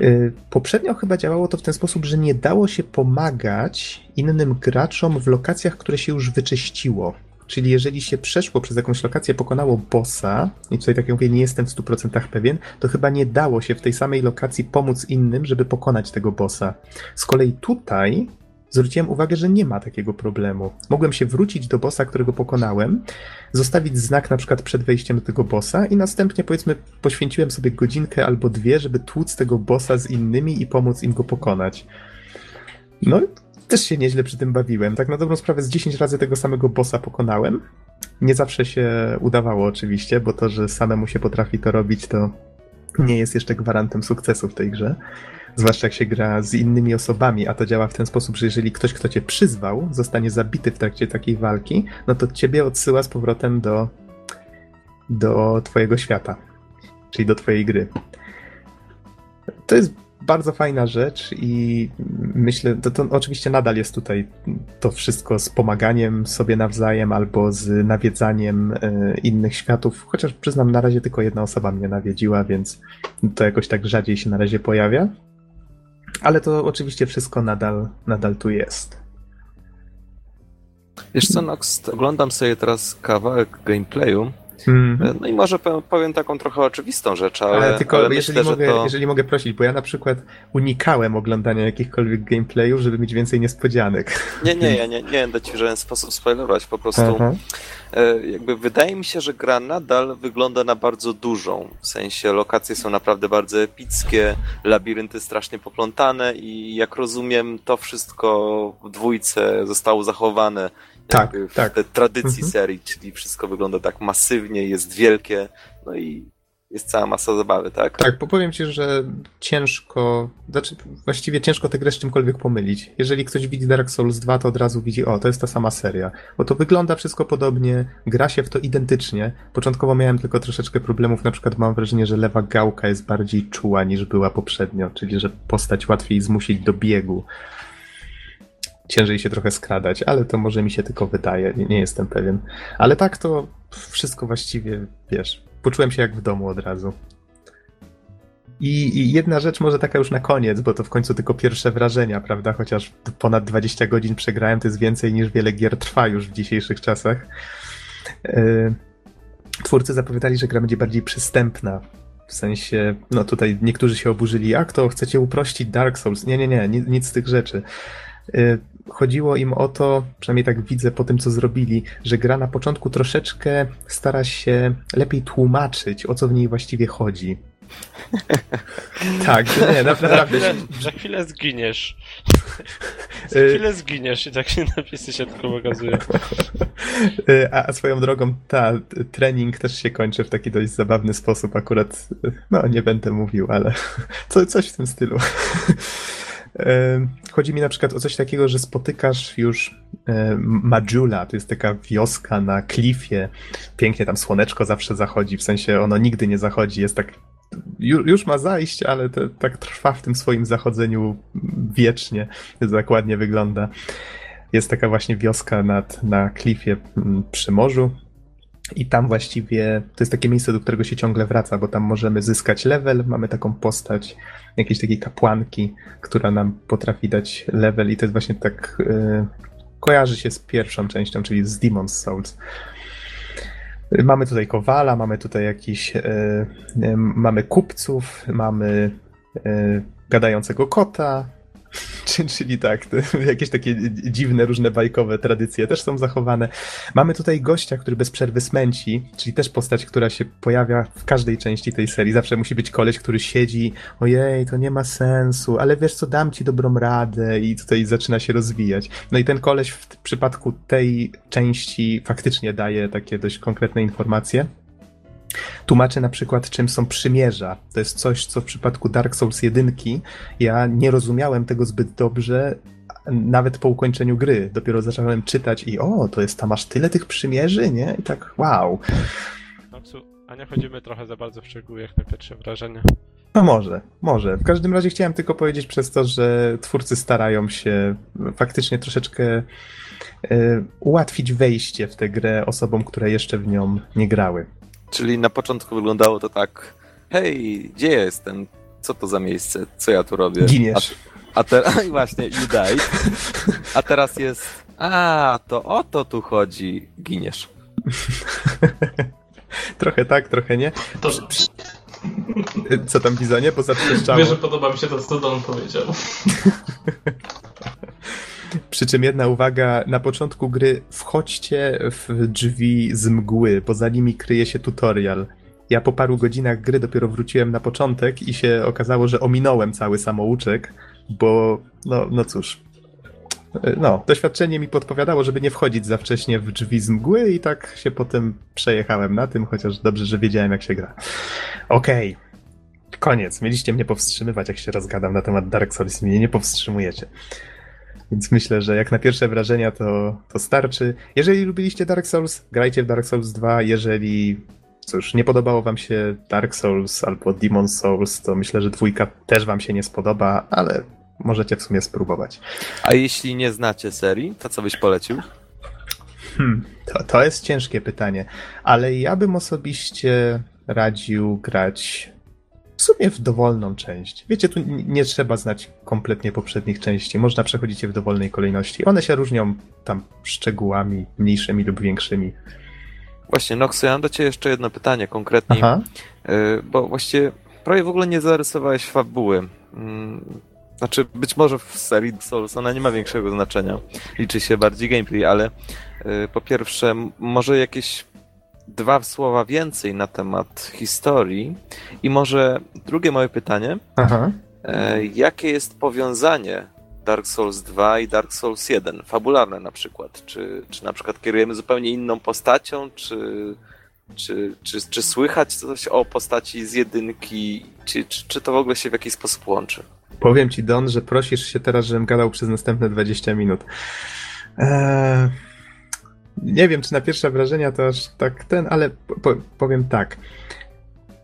Y, poprzednio chyba działało to w ten sposób, że nie dało się pomagać innym graczom w lokacjach, które się już wyczyściło. Czyli jeżeli się przeszło przez jakąś lokację, pokonało bossa, i tutaj tak jak mówię, nie jestem w 100% pewien, to chyba nie dało się w tej samej lokacji pomóc innym, żeby pokonać tego bossa. Z kolei tutaj zwróciłem uwagę, że nie ma takiego problemu. Mogłem się wrócić do bossa, którego pokonałem, zostawić znak na przykład przed wejściem do tego bossa i następnie powiedzmy poświęciłem sobie godzinkę albo dwie, żeby tłuc tego bossa z innymi i pomóc im go pokonać. No też się nieźle przy tym bawiłem. Tak na dobrą sprawę z 10 razy tego samego bossa pokonałem. Nie zawsze się udawało oczywiście, bo to, że samemu się potrafi to robić, to nie jest jeszcze gwarantem sukcesu w tej grze. Zwłaszcza jak się gra z innymi osobami, a to działa w ten sposób, że jeżeli ktoś, kto cię przyzwał, zostanie zabity w trakcie takiej walki, no to ciebie odsyła z powrotem do, do twojego świata, czyli do twojej gry. To jest bardzo fajna rzecz i myślę, to, to oczywiście nadal jest tutaj to wszystko z pomaganiem sobie nawzajem albo z nawiedzaniem e, innych światów, chociaż przyznam, na razie tylko jedna osoba mnie nawiedziła, więc to jakoś tak rzadziej się na razie pojawia. Ale to oczywiście wszystko nadal, nadal tu jest.
Wiesz co, Nox, oglądam sobie teraz kawałek gameplayu Mm. No i może powiem taką trochę oczywistą rzecz, ale, ale
tylko
ale
jeżeli,
myślę,
mogę,
to...
jeżeli mogę prosić, bo ja na przykład unikałem oglądania jakichkolwiek gameplayów, żeby mieć więcej niespodzianek.
Nie, nie, ja nie, nie będę ci w żaden sposób spoilerować, po prostu Aha. E, jakby wydaje mi się, że gra nadal wygląda na bardzo dużą, w sensie lokacje są naprawdę bardzo epickie, labirynty strasznie poplątane i jak rozumiem to wszystko w dwójce zostało zachowane tak, w tak. tradycji mhm. serii, czyli wszystko wygląda tak masywnie, jest wielkie, no i jest cała masa zabawy, tak?
Tak, bo powiem ci, że ciężko, znaczy właściwie ciężko tę grę z czymkolwiek pomylić. Jeżeli ktoś widzi Dark Souls 2, to od razu widzi, o, to jest ta sama seria. Bo to wygląda wszystko podobnie, gra się w to identycznie. Początkowo miałem tylko troszeczkę problemów, na przykład mam wrażenie, że lewa gałka jest bardziej czuła niż była poprzednio, czyli że postać łatwiej zmusić do biegu ciężej się trochę skradać, ale to może mi się tylko wydaje, nie, nie jestem pewien. Ale tak to wszystko właściwie, wiesz, poczułem się jak w domu od razu. I, I, jedna rzecz może taka już na koniec, bo to w końcu tylko pierwsze wrażenia, prawda? Chociaż ponad 20 godzin przegrałem, to jest więcej niż wiele gier trwa już w dzisiejszych czasach. Yy, twórcy zapowiadali, że gra będzie bardziej przystępna. W sensie, no tutaj niektórzy się oburzyli, jak to chcecie uprościć Dark Souls? Nie, nie, nie, nic, nic z tych rzeczy. Yy, chodziło im o to, przynajmniej tak widzę po tym, co zrobili, że gra na początku troszeczkę stara się lepiej tłumaczyć, o co w niej właściwie chodzi. *laughs* tak, nie, naprawdę.
Za chwilę, za chwilę zginiesz. *laughs* Za chwilę zginiesz i tak się napisy się tylko pokazuje.
A, a swoją drogą, ta trening też się kończy w taki dość zabawny sposób. Akurat, no nie będę mówił, ale *laughs* co, coś w tym stylu. Chodzi mi na przykład o coś takiego, że spotykasz już Majula, to jest taka wioska na klifie. Pięknie tam słoneczko zawsze zachodzi, w sensie ono nigdy nie zachodzi, jest tak już ma zajść, ale tak trwa w tym swoim zachodzeniu wiecznie. To tak wygląda. Jest taka właśnie wioska nad, na klifie przy morzu. I tam właściwie to jest takie miejsce, do którego się ciągle wraca, bo tam możemy zyskać level. Mamy taką postać jakiejś takiej kapłanki, która nam potrafi dać level, i to jest właśnie tak. Yy, kojarzy się z pierwszą częścią, czyli z Demon's Souls. Mamy tutaj kowala, mamy tutaj jakiś, e, e, mamy kupców, mamy e, gadającego kota, Czyli tak, jakieś takie dziwne, różne bajkowe tradycje też są zachowane. Mamy tutaj gościa, który bez przerwy smęci, czyli też postać, która się pojawia w każdej części tej serii. Zawsze musi być koleś, który siedzi, ojej, to nie ma sensu, ale wiesz co, dam ci dobrą radę i tutaj zaczyna się rozwijać. No i ten koleś w przypadku tej części faktycznie daje takie dość konkretne informacje. Tłumaczy na przykład, czym są przymierza. To jest coś, co w przypadku Dark Souls 1 ja nie rozumiałem tego zbyt dobrze, nawet po ukończeniu gry. Dopiero zacząłem czytać i o, to jest tam aż tyle tych przymierzy, nie? I tak wow.
Noksu, a nie chodzimy trochę za bardzo w szczegóły, jak na pierwsze wrażenie?
No może, może. W każdym razie chciałem tylko powiedzieć przez to, że twórcy starają się faktycznie troszeczkę y, ułatwić wejście w tę grę osobom, które jeszcze w nią nie grały.
Czyli na początku wyglądało to tak, hej, gdzie jestem? Co to za miejsce? Co ja tu robię?
Giniesz.
A, a teraz, *laughs* właśnie, you died. A teraz jest, a, to o to tu chodzi, giniesz. *laughs*
trochę tak, trochę nie. To... *laughs* Co tam, Bizonie? Bo zaprzeszczało.
Wiesz, że podoba mi się to, co Don powiedział.
Przy czym jedna uwaga, na początku gry wchodźcie w drzwi z mgły, bo za nimi kryje się tutorial. Ja po paru godzinach gry dopiero wróciłem na początek i się okazało, że ominąłem cały samouczek, bo no, no cóż. No, doświadczenie mi podpowiadało, żeby nie wchodzić za wcześnie w drzwi z mgły i tak się potem przejechałem na tym, chociaż dobrze, że wiedziałem jak się gra. Okej. Okay. Koniec. Mieliście mnie powstrzymywać, jak się rozgadam na temat Dark Souls. Mnie nie powstrzymujecie. Więc myślę, że jak na pierwsze wrażenia to, to starczy. Jeżeli lubiliście Dark Souls, grajcie w Dark Souls 2. Jeżeli cóż, nie podobało wam się Dark Souls albo Demon Souls, to myślę, że dwójka też wam się nie spodoba, ale możecie w sumie spróbować.
A jeśli nie znacie serii, to co byś polecił?
Hmm, to, to jest ciężkie pytanie, ale ja bym osobiście radził grać sumie w dowolną część. Wiecie, tu nie trzeba znać kompletnie poprzednich części. Można przechodzić je w dowolnej kolejności. One się różnią tam szczegółami mniejszymi lub większymi.
Właśnie, Noxu, ja mam do Ciebie jeszcze jedno pytanie konkretnie, Aha. Y, bo właściwie prawie w ogóle nie zarysowałeś fabuły. Mm, znaczy, być może w serii Souls ona nie ma większego znaczenia. Liczy się bardziej gameplay, ale y, po pierwsze, może jakieś dwa słowa więcej na temat historii. I może drugie moje pytanie. Aha. E, jakie jest powiązanie Dark Souls 2 i Dark Souls 1? Fabularne na przykład. Czy, czy na przykład kierujemy zupełnie inną postacią, czy, czy, czy, czy słychać coś o postaci z jedynki, czy, czy, czy to w ogóle się w jakiś sposób łączy?
Powiem ci, Don, że prosisz się teraz, żebym gadał przez następne 20 minut. Eee, nie wiem, czy na pierwsze wrażenia to aż tak ten, ale po, powiem tak.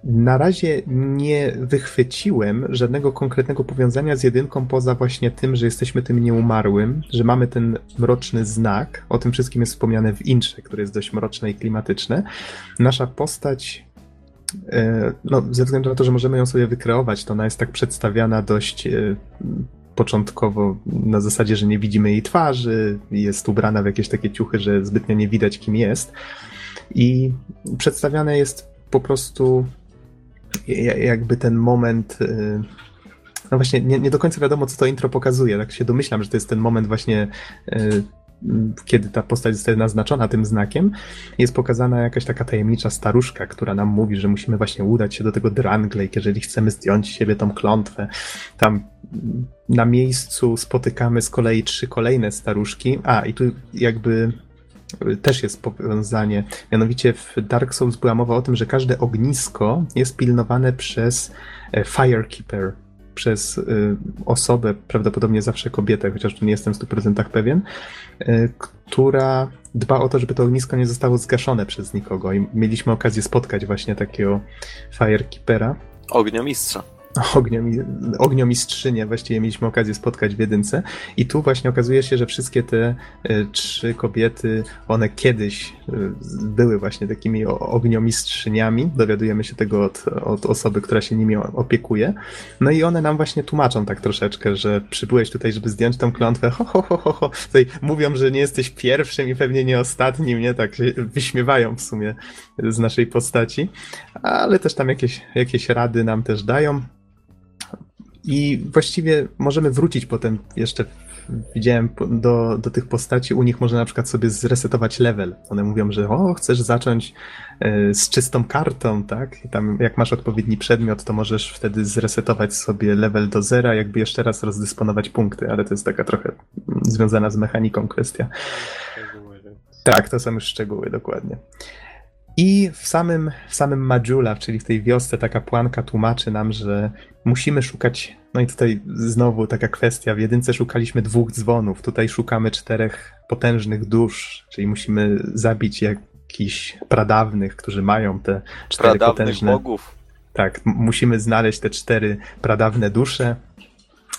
Na razie nie wychwyciłem żadnego konkretnego powiązania z jedynką, poza właśnie tym, że jesteśmy tym nieumarłym, że mamy ten mroczny znak. O tym wszystkim jest wspomniane w intrze, które jest dość mroczne i klimatyczne. Nasza postać, e, no, ze względu na to, że możemy ją sobie wykreować, to ona jest tak przedstawiana dość e, początkowo na zasadzie, że nie widzimy jej twarzy, jest ubrana w jakieś takie ciuchy, że zbytnio nie widać, kim jest. I przedstawiane jest po prostu jakby ten moment. Y, no właśnie, nie, nie do końca wiadomo, co to intro pokazuje. Tak się domyślam, że to jest ten moment właśnie y, kiedy ta postać zostaje naznaczona tym znakiem, jest pokazana jakaś taka tajemnicza staruszka, która nam mówi, że musimy właśnie udać się do tego Dranglake, jeżeli chcemy zdjąć siebie tą klątwę. Tam na miejscu spotykamy z kolei trzy kolejne staruszki. A, i tu jakby też jest powiązanie. Mianowicie w Dark Souls była mowa o tym, że każde ognisko jest pilnowane przez e, Firekeeper, przez y, osobę, prawdopodobnie zawsze kobietę, chociaż tu nie jestem w 100% pewien, y, która dba o to, żeby to ognisko nie zostało zgaszone przez nikogo. I mieliśmy okazję spotkać właśnie takiego Firekeepera.
Ogniomistrza
ogniomi, ogniomistrzynię właściwie mieliśmy okazję spotkać w jedynce i tu właśnie okazuje się, że wszystkie te y, trzy kobiety, one kiedyś były właśnie takimi ogniomistrzyniami, dowiadujemy się tego od, od osoby, która się nimi opiekuje, no i one nam właśnie tłumaczą tak troszeczkę, że przybyłeś tutaj, żeby zdjąć tą klątwę, ho, ho, ho, ho, ho. Tutaj mówią, że nie jesteś pierwszym i pewnie nie ostatnim, nie? Tak się wyśmiewają w sumie z naszej postaci, ale też tam jakieś, jakieś rady nam też dają. I właściwie możemy wrócić potem jeszcze widziałem do, do tych postaci, u nich można na przykład sobie zresetować level. One mówią, że o, chcesz zacząć y, z czystą kartą, tak? I tam jak masz odpowiedni przedmiot, to możesz wtedy zresetować sobie level do zera, jakby jeszcze raz rozdysponować punkty, ale to jest taka trochę związana z mechaniką kwestia. Tak, to są już szczegóły, dokładnie. I w samym, w samym Majula, czyli w tej wiosce, ta kapłanka tłumaczy nam, że musimy szukać. No i tutaj znowu taka kwestia. W jedynce szukaliśmy dwóch dzwonów, tutaj szukamy czterech potężnych dusz, czyli musimy zabić jakichś pradawnych, którzy mają te cztery
pradawnych
potężne.
bogów.
Tak, musimy znaleźć te cztery pradawne dusze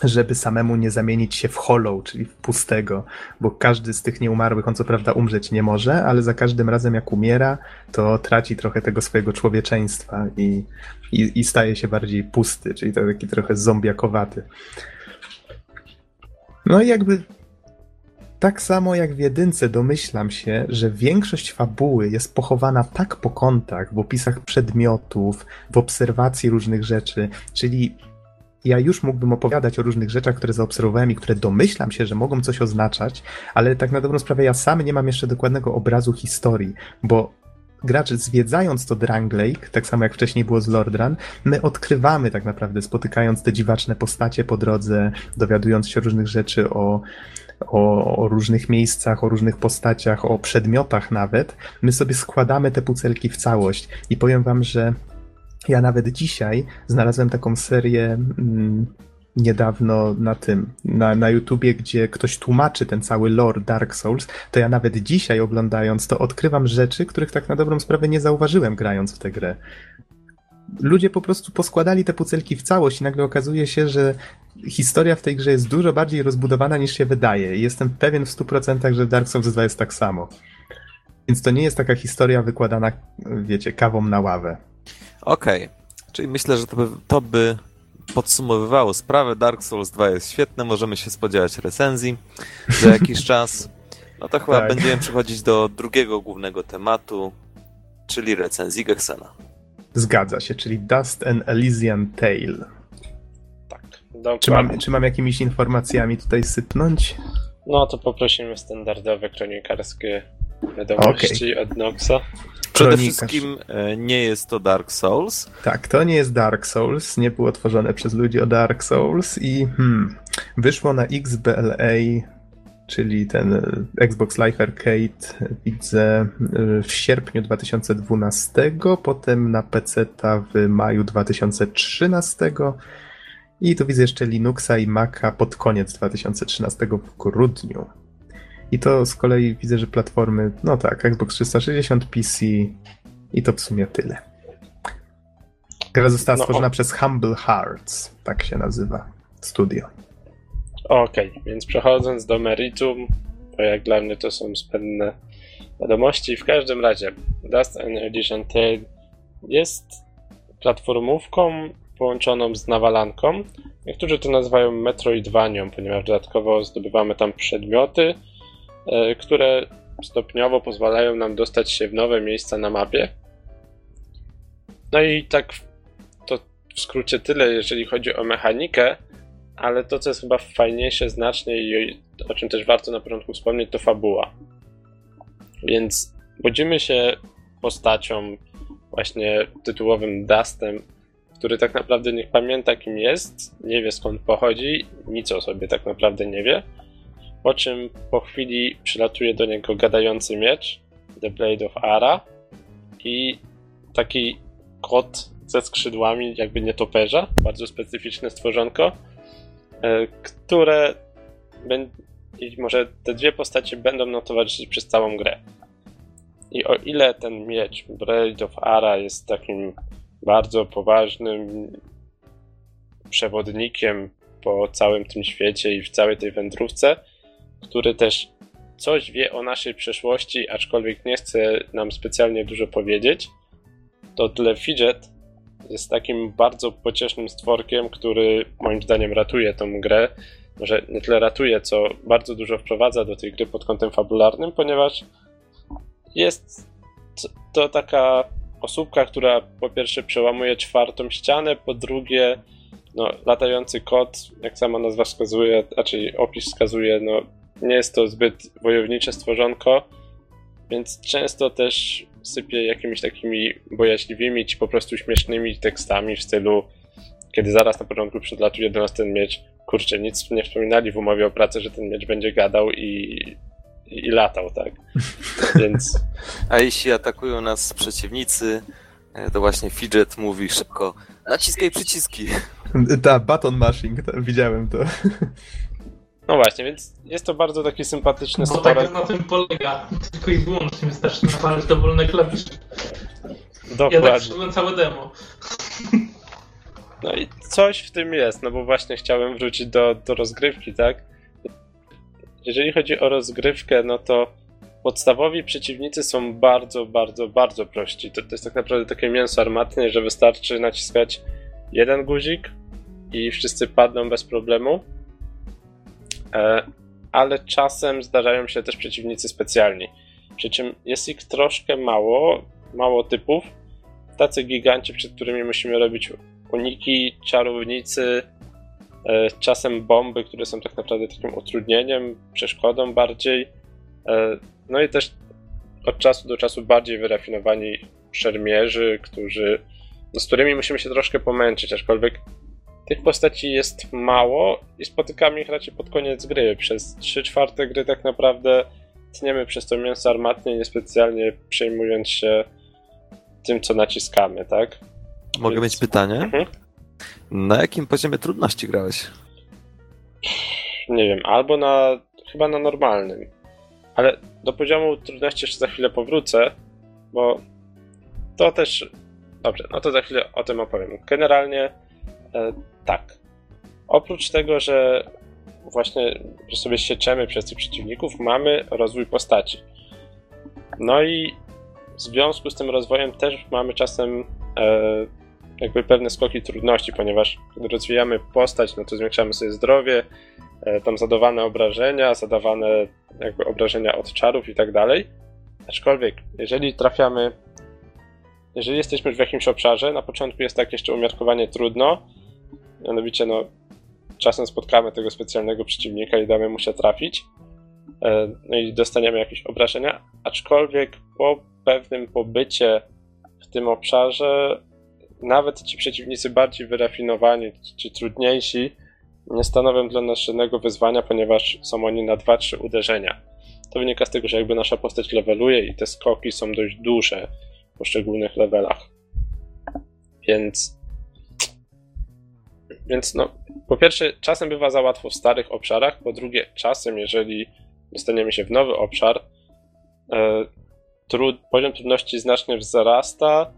żeby samemu nie zamienić się w hollow, czyli w pustego, bo każdy z tych nieumarłych, on co prawda umrzeć nie może, ale za każdym razem jak umiera, to traci trochę tego swojego człowieczeństwa i, i, i staje się bardziej pusty, czyli to taki trochę zombiakowaty. No i jakby tak samo jak w jedynce domyślam się, że większość fabuły jest pochowana tak po kątach, w opisach przedmiotów, w obserwacji różnych rzeczy, czyli ja już mógłbym opowiadać o różnych rzeczach, które zaobserwowałem i które domyślam się, że mogą coś oznaczać, ale tak na dobrą sprawę ja sam nie mam jeszcze dokładnego obrazu historii, bo gracz zwiedzając to Dranglake, tak samo jak wcześniej było z Lordran, my odkrywamy tak naprawdę, spotykając te dziwaczne postacie po drodze, dowiadując się różnych rzeczy o, o, o, różnych miejscach, o różnych postaciach, o przedmiotach nawet, my sobie składamy te pucelki w całość i powiem wam, że ja nawet dzisiaj znalazłem taką serię mm, niedawno na tym, na, na YouTubie, gdzie ktoś tłumaczy ten cały lore Dark Souls, to ja nawet dzisiaj oglądając to odkrywam rzeczy, których tak na dobrą sprawę nie zauważyłem grając w tę grę. Ludzie po prostu poskładali te pucelki w całość i nagle okazuje się, że historia w tej grze jest dużo bardziej rozbudowana niż się wydaje. Jestem pewien w 100%, że Dark Souls 2 jest tak samo. Więc to nie jest taka historia wykładana, wiecie, kawą na ławę.
Okej, okay. czyli myślę, że to by, to by podsumowywało sprawę. Dark Souls 2 jest świetne, możemy się spodziewać recenzji za *laughs* jakiś czas. No to chyba tak. będziemy przechodzić do drugiego głównego tematu, czyli recenzji Gexena.
Zgadza się, czyli Dust and Elysian Tale.
Tak, dokładnie.
Czy mam, czy mam jakimiś informacjami tutaj sypnąć?
No to poprosimy standardowe kronikarskie wiadomości okay. od Noxa.
Przede wszystkim e, nie jest to Dark Souls.
Tak, to nie jest Dark Souls, nie było tworzone przez ludzi o Dark Souls i hmm, wyszło na XBLA, czyli ten e, Xbox Live Arcade, widzę e, w sierpniu 2012, potem na PC w maju 2013 i tu widzę jeszcze Linuxa i Maca pod koniec 2013 w grudniu. I to z kolei widzę, że platformy, no tak, Xbox 360, PC i to w sumie tyle. Gra została no, stworzona o... przez Humble Hearts, tak się nazywa studio.
Okej, okay, więc przechodząc do meritum, bo jak dla mnie to są spędne wiadomości. W każdym razie, Dust and Edition Tale jest platformówką połączoną z nawalanką. Niektórzy to nazywają Metroidvanią, ponieważ dodatkowo zdobywamy tam przedmioty, które stopniowo pozwalają nam dostać się w nowe miejsca na mapie. No i tak to w skrócie tyle, jeżeli chodzi o mechanikę, ale to, co jest chyba fajniejsze znacznie i o czym też warto na początku wspomnieć, to fabuła. Więc budzimy się postacią, właśnie tytułowym Dustem, który tak naprawdę nie pamięta kim jest, nie wie skąd pochodzi, nic o sobie tak naprawdę nie wie po czym po chwili przylatuje do niego gadający miecz, The Blade of Ara i taki kot ze skrzydłami, jakby nietoperza, bardzo specyficzne stworzonko, e, które i może te dwie postacie będą nam towarzyszyć przez całą grę. I o ile ten miecz Blade of Ara jest takim bardzo poważnym przewodnikiem po całym tym świecie i w całej tej wędrówce, który też coś wie o naszej przeszłości, aczkolwiek nie chce nam specjalnie dużo powiedzieć, to tyle Fidget jest takim bardzo pociesznym stworkiem, który moim zdaniem ratuje tą grę. Może nie tyle ratuje, co bardzo dużo wprowadza do tej gry pod kątem fabularnym, ponieważ jest to taka osóbka, która po pierwsze przełamuje czwartą ścianę, po drugie no, latający kot, jak sama nazwa wskazuje, raczej opis wskazuje, no, nie jest to zbyt wojownicze stworzonko, więc często też sypie jakimiś takimi bojaźliwymi czy po prostu śmiesznymi tekstami w stylu kiedy zaraz na początku przedlatuje do nas ten miecz, kurczę, nic nie wspominali w umowie o pracę, że ten miecz będzie gadał i, i, i latał, tak? Więc... *laughs*
A jeśli atakują nas przeciwnicy, e, to właśnie Fidget mówi szybko naciskaj przyciski.
Ta, button mashing, ta, widziałem to. *laughs*
No właśnie, więc jest to bardzo taki sympatyczny
Bo tak na tym polega. Tylko i wyłącznie wystarczy napalić dowolne klawisze. Dokładnie. Ja tak całe demo.
No i coś w tym jest, no bo właśnie chciałem wrócić do, do rozgrywki, tak? Jeżeli chodzi o rozgrywkę, no to podstawowi przeciwnicy są bardzo, bardzo, bardzo prości. To, to jest tak naprawdę takie mięso armatne, że wystarczy naciskać jeden guzik i wszyscy padną bez problemu. E, ale czasem zdarzają się też przeciwnicy specjalni. Przy czym jest ich troszkę mało, mało typów. Tacy giganci, przed którymi musimy robić uniki, czarownicy, e, czasem bomby, które są tak naprawdę takim utrudnieniem, przeszkodą bardziej. E, no i też od czasu do czasu bardziej wyrafinowani szermierzy, którzy, no, z którymi musimy się troszkę pomęczyć, aczkolwiek tych postaci jest mało i spotykamy ich raczej pod koniec gry. Przez 3 czwarte gry tak naprawdę tniemy przez to mięso armatnie, niespecjalnie przejmując się tym, co naciskamy, tak?
Mogę Więc... mieć pytanie? Mhm. Na jakim poziomie trudności grałeś?
Nie wiem, albo na. chyba na normalnym. Ale do poziomu trudności jeszcze za chwilę powrócę, bo to też. Dobrze, no to za chwilę o tym opowiem. Generalnie tak. Oprócz tego, że właśnie sobie sieczemy przez tych przeciwników, mamy rozwój postaci. No i w związku z tym rozwojem też mamy czasem e, jakby pewne skoki trudności, ponieważ gdy rozwijamy postać, no to zwiększamy sobie zdrowie, e, tam zadawane obrażenia, zadawane jakby obrażenia od czarów i tak dalej. Aczkolwiek, jeżeli trafiamy, jeżeli jesteśmy w jakimś obszarze, na początku jest tak jeszcze umiarkowanie trudno, mianowicie no czasem spotkamy tego specjalnego przeciwnika i damy mu się trafić, e, no i dostaniemy jakieś obrażenia, aczkolwiek po pewnym pobycie w tym obszarze nawet ci przeciwnicy bardziej wyrafinowani czy trudniejsi nie stanowią dla nas żadnego wyzwania, ponieważ są oni na 2-3 uderzenia. To wynika z tego, że jakby nasza postać leveluje i te skoki są dość duże w poszczególnych levelach. Więc więc no, po pierwsze, czasem bywa za łatwo w starych obszarach, po drugie, czasem, jeżeli dostaniemy się w nowy obszar, e, trud, poziom trudności znacznie wzrasta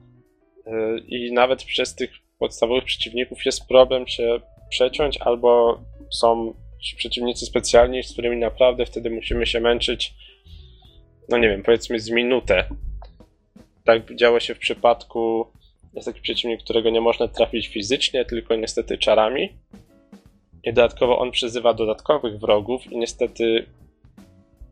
e, i nawet przez tych podstawowych przeciwników jest problem się przeciąć, albo są przeciwnicy specjalni, z którymi naprawdę wtedy musimy się męczyć, no nie wiem, powiedzmy z minutę. Tak działo się w przypadku jest taki przeciwnik, którego nie można trafić fizycznie, tylko niestety czarami. I dodatkowo on przyzywa dodatkowych wrogów i niestety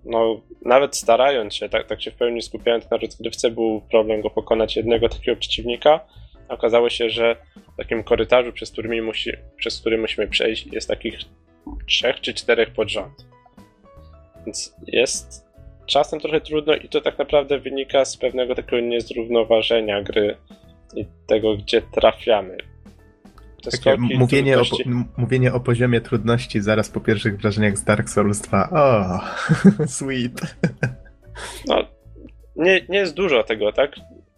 no, nawet starając się, tak, tak się w pełni skupiając na rozgrywce, był problem go pokonać jednego takiego przeciwnika. Okazało się, że w takim korytarzu, przez, którymi musi, przez który musimy przejść, jest takich trzech czy czterech pod rząd. Więc jest czasem trochę trudno i to tak naprawdę wynika z pewnego takiego niezrównoważenia gry i tego, gdzie trafiamy. skoki
mówienie o,
trudności.
mówienie o poziomie trudności zaraz po pierwszych wrażeniach z Dark Souls 2. O, *laughs* sweet.
No, nie, nie jest dużo tego, tak?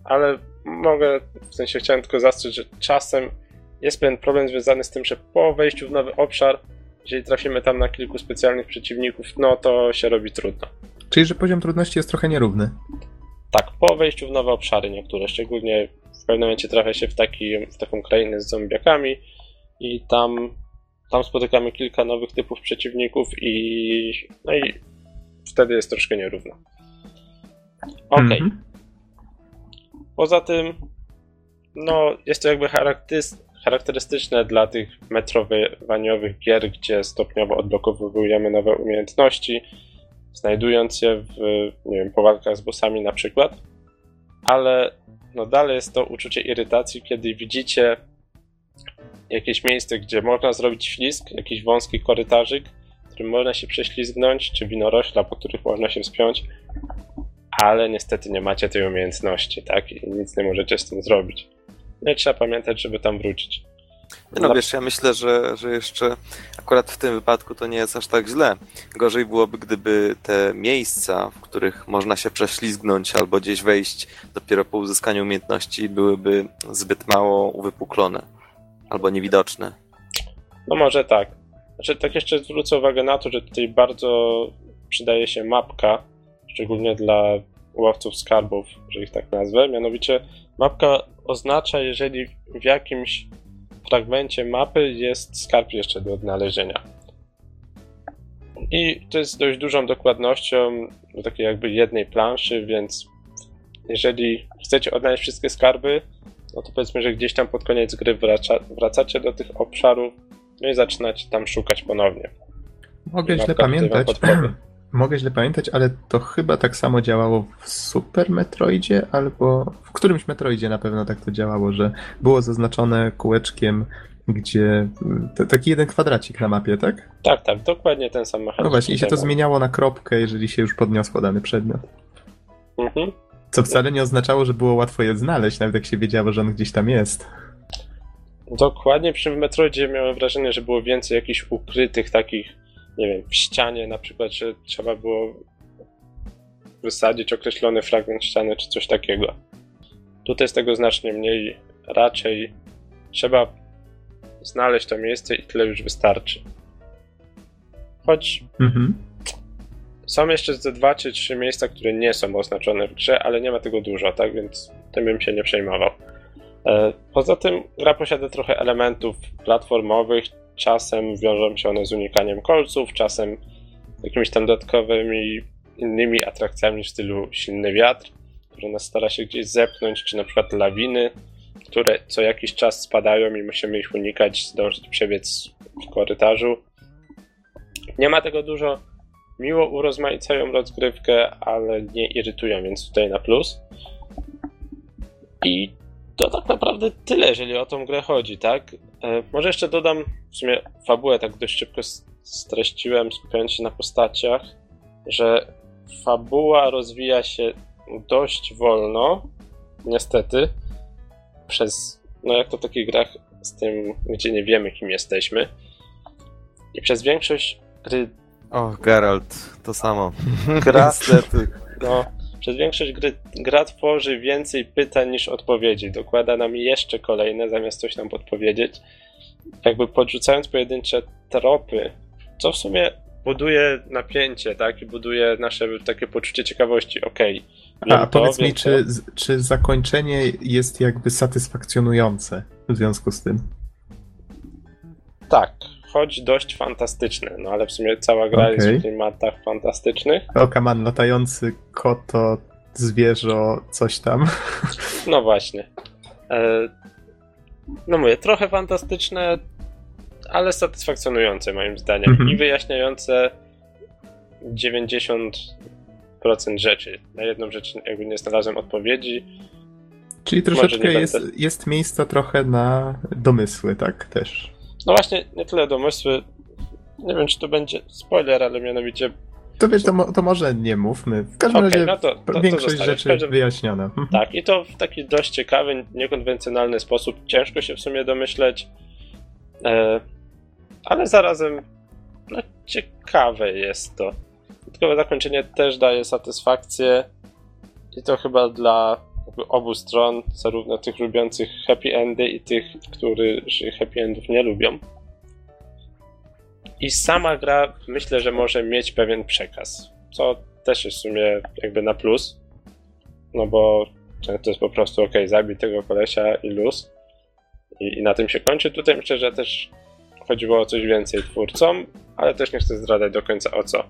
Ale mogę, w sensie chciałem tylko zastrzec, że czasem jest pewien problem związany z tym, że po wejściu w nowy obszar, jeżeli trafimy tam na kilku specjalnych przeciwników, no to się robi trudno.
Czyli, że poziom trudności jest trochę nierówny.
Tak, po wejściu w nowe obszary niektóre, szczególnie w pewnym momencie trafia się w, taki, w taką krainę z zombiakami i tam, tam spotykamy kilka nowych typów przeciwników i no i wtedy jest troszkę nierówno. Okej,
Mhm.
poza tym no jest to jakby charakterys- charakterystyczne dla tych metrowaniowych gier, gdzie stopniowo odblokowujemy nowe umiejętności, znajdując je w, nie wiem, po walkach z bossami na przykład, ale no dalej jest to uczucie irytacji, kiedy widzicie jakieś miejsce, gdzie można zrobić ślizg, jakiś wąski korytarzyk, którym można się prześlizgnąć, czy winorośla, po których można się wspiąć, ale niestety nie macie tej umiejętności, tak? I nic nie możecie z tym zrobić. No i trzeba pamiętać, żeby tam wrócić.
No wiesz, ja myślę, że, że jeszcze akurat w tym wypadku to nie jest aż tak źle. Gorzej byłoby, gdyby te miejsca, w których można się prześlizgnąć albo gdzieś wejść dopiero po uzyskaniu umiejętności, byłyby zbyt mało uwypuklone albo niewidoczne.
No może tak. Znaczy, tak jeszcze zwrócę uwagę na to, że tutaj bardzo przydaje się mapka, szczególnie dla łowców skarbów, że ich tak nazwę. Mianowicie mapka oznacza, jeżeli w jakimś fragmencie mapy jest skarb jeszcze do odnalezienia. I to jest dość dużą dokładnością do takiej jakby jednej planszy, więc jeżeli chcecie odnaleźć wszystkie skarby, no to powiedzmy, że gdzieś tam pod koniec gry wraca, wracacie do tych obszarów, no i zaczynacie tam szukać ponownie.
Mogę źle pamiętać. *clears throat* Mogę źle pamiętać, ale to chyba tak samo działało w Super Metroidzie, albo w którymś Metroidzie na pewno tak to działało, że było zaznaczone kółeczkiem, gdzie t- taki jeden kwadracik na mapie, tak?
Tak, tak, dokładnie ten sam mechanizm.
No właśnie, i się to zmieniało na kropkę, jeżeli się już podniosło dany przedmiot.
Mhm.
Co wcale nie oznaczało, że było łatwo je znaleźć, nawet jak się wiedziało, że on gdzieś tam jest.
Dokładnie przy Metroidzie miałem wrażenie, że było więcej jakichś ukrytych takich, nie wiem, w ścianie na przykład, że trzeba było wysadzić określony fragment ściany czy coś takiego. Tutaj jest tego znacznie mniej. Raczej trzeba znaleźć to miejsce i tyle już wystarczy. Choć
Mhm.
są jeszcze ze dwa czy trzy miejsca, które nie są oznaczone w grze, ale nie ma tego dużo, tak więc tym bym się nie przejmował. E, Poza tym gra posiada trochę elementów platformowych, czasem wiążą się one z unikaniem kolców, czasem jakimiś tam dodatkowymi innymi atrakcjami w stylu silny wiatr, który nas stara się gdzieś zepchnąć, czy na przykład lawiny, które co jakiś czas spadają i musimy ich unikać, zdążyć przebiec w korytarzu. Nie ma tego dużo, miło urozmaicają rozgrywkę, ale nie irytują, więc tutaj na plus. I to tak naprawdę tyle, jeżeli o tą grę chodzi, tak? E, może jeszcze dodam, w sumie fabułę tak dość szybko streściłem, skupiając się na postaciach, że fabuła rozwija się dość wolno, niestety, przez, no jak to w takich grach z tym, gdzie nie wiemy kim jesteśmy. I przez większość gry
Och, Geralt, to samo.
Gra- *laughs*
Niestety.
No, przez większość gry gra tworzy więcej pytań niż odpowiedzi. Dokłada nam jeszcze kolejne, zamiast coś nam podpowiedzieć. Jakby podrzucając pojedyncze tropy, co w sumie buduje napięcie, tak? I buduje nasze takie poczucie ciekawości. Okej. wiem
A
to,
powiedz mi, czy,
to.
czy zakończenie jest jakby satysfakcjonujące w związku z tym?
Tak, choć dość fantastyczne, no ale w sumie cała gra jest
Okej.
w klimatach fantastycznych.
O, kaman, latający koto, zwierzo, coś tam. *laughs*
No właśnie. E, no mówię, trochę fantastyczne, ale satysfakcjonujące moim zdaniem
Mhm.
i wyjaśniające 90% rzeczy. Na jedną rzecz jakby nie znalazłem odpowiedzi.
Czyli troszeczkę jest, jest miejsca trochę na domysły, tak też.
No właśnie, nie tyle domysły. Nie wiem, czy to będzie spoiler, ale mianowicie.
To wiesz, to, to może nie mówmy. W każdym
Okej,
razie
no to, to, to
większość.
W
rzeczy
każdym-
wyjaśniona. Mhm.
Tak, i to w taki dość ciekawy, niekonwencjonalny sposób. Ciężko się w sumie domyśleć, E, ale zarazem no, ciekawe jest to. Dodatkowe zakończenie też daje satysfakcję i to chyba dla obu stron, zarówno tych lubiących happy endy i tych, którzy happy endów nie lubią. I sama gra myślę, że może mieć pewien przekaz, co też jest w sumie jakby na plus, no bo to jest po prostu ok, zabij tego kolesia i luz i, i na tym się kończy. Tutaj myślę, że też chodziło o coś więcej twórcom, ale też nie chcę zdradzać do końca o co.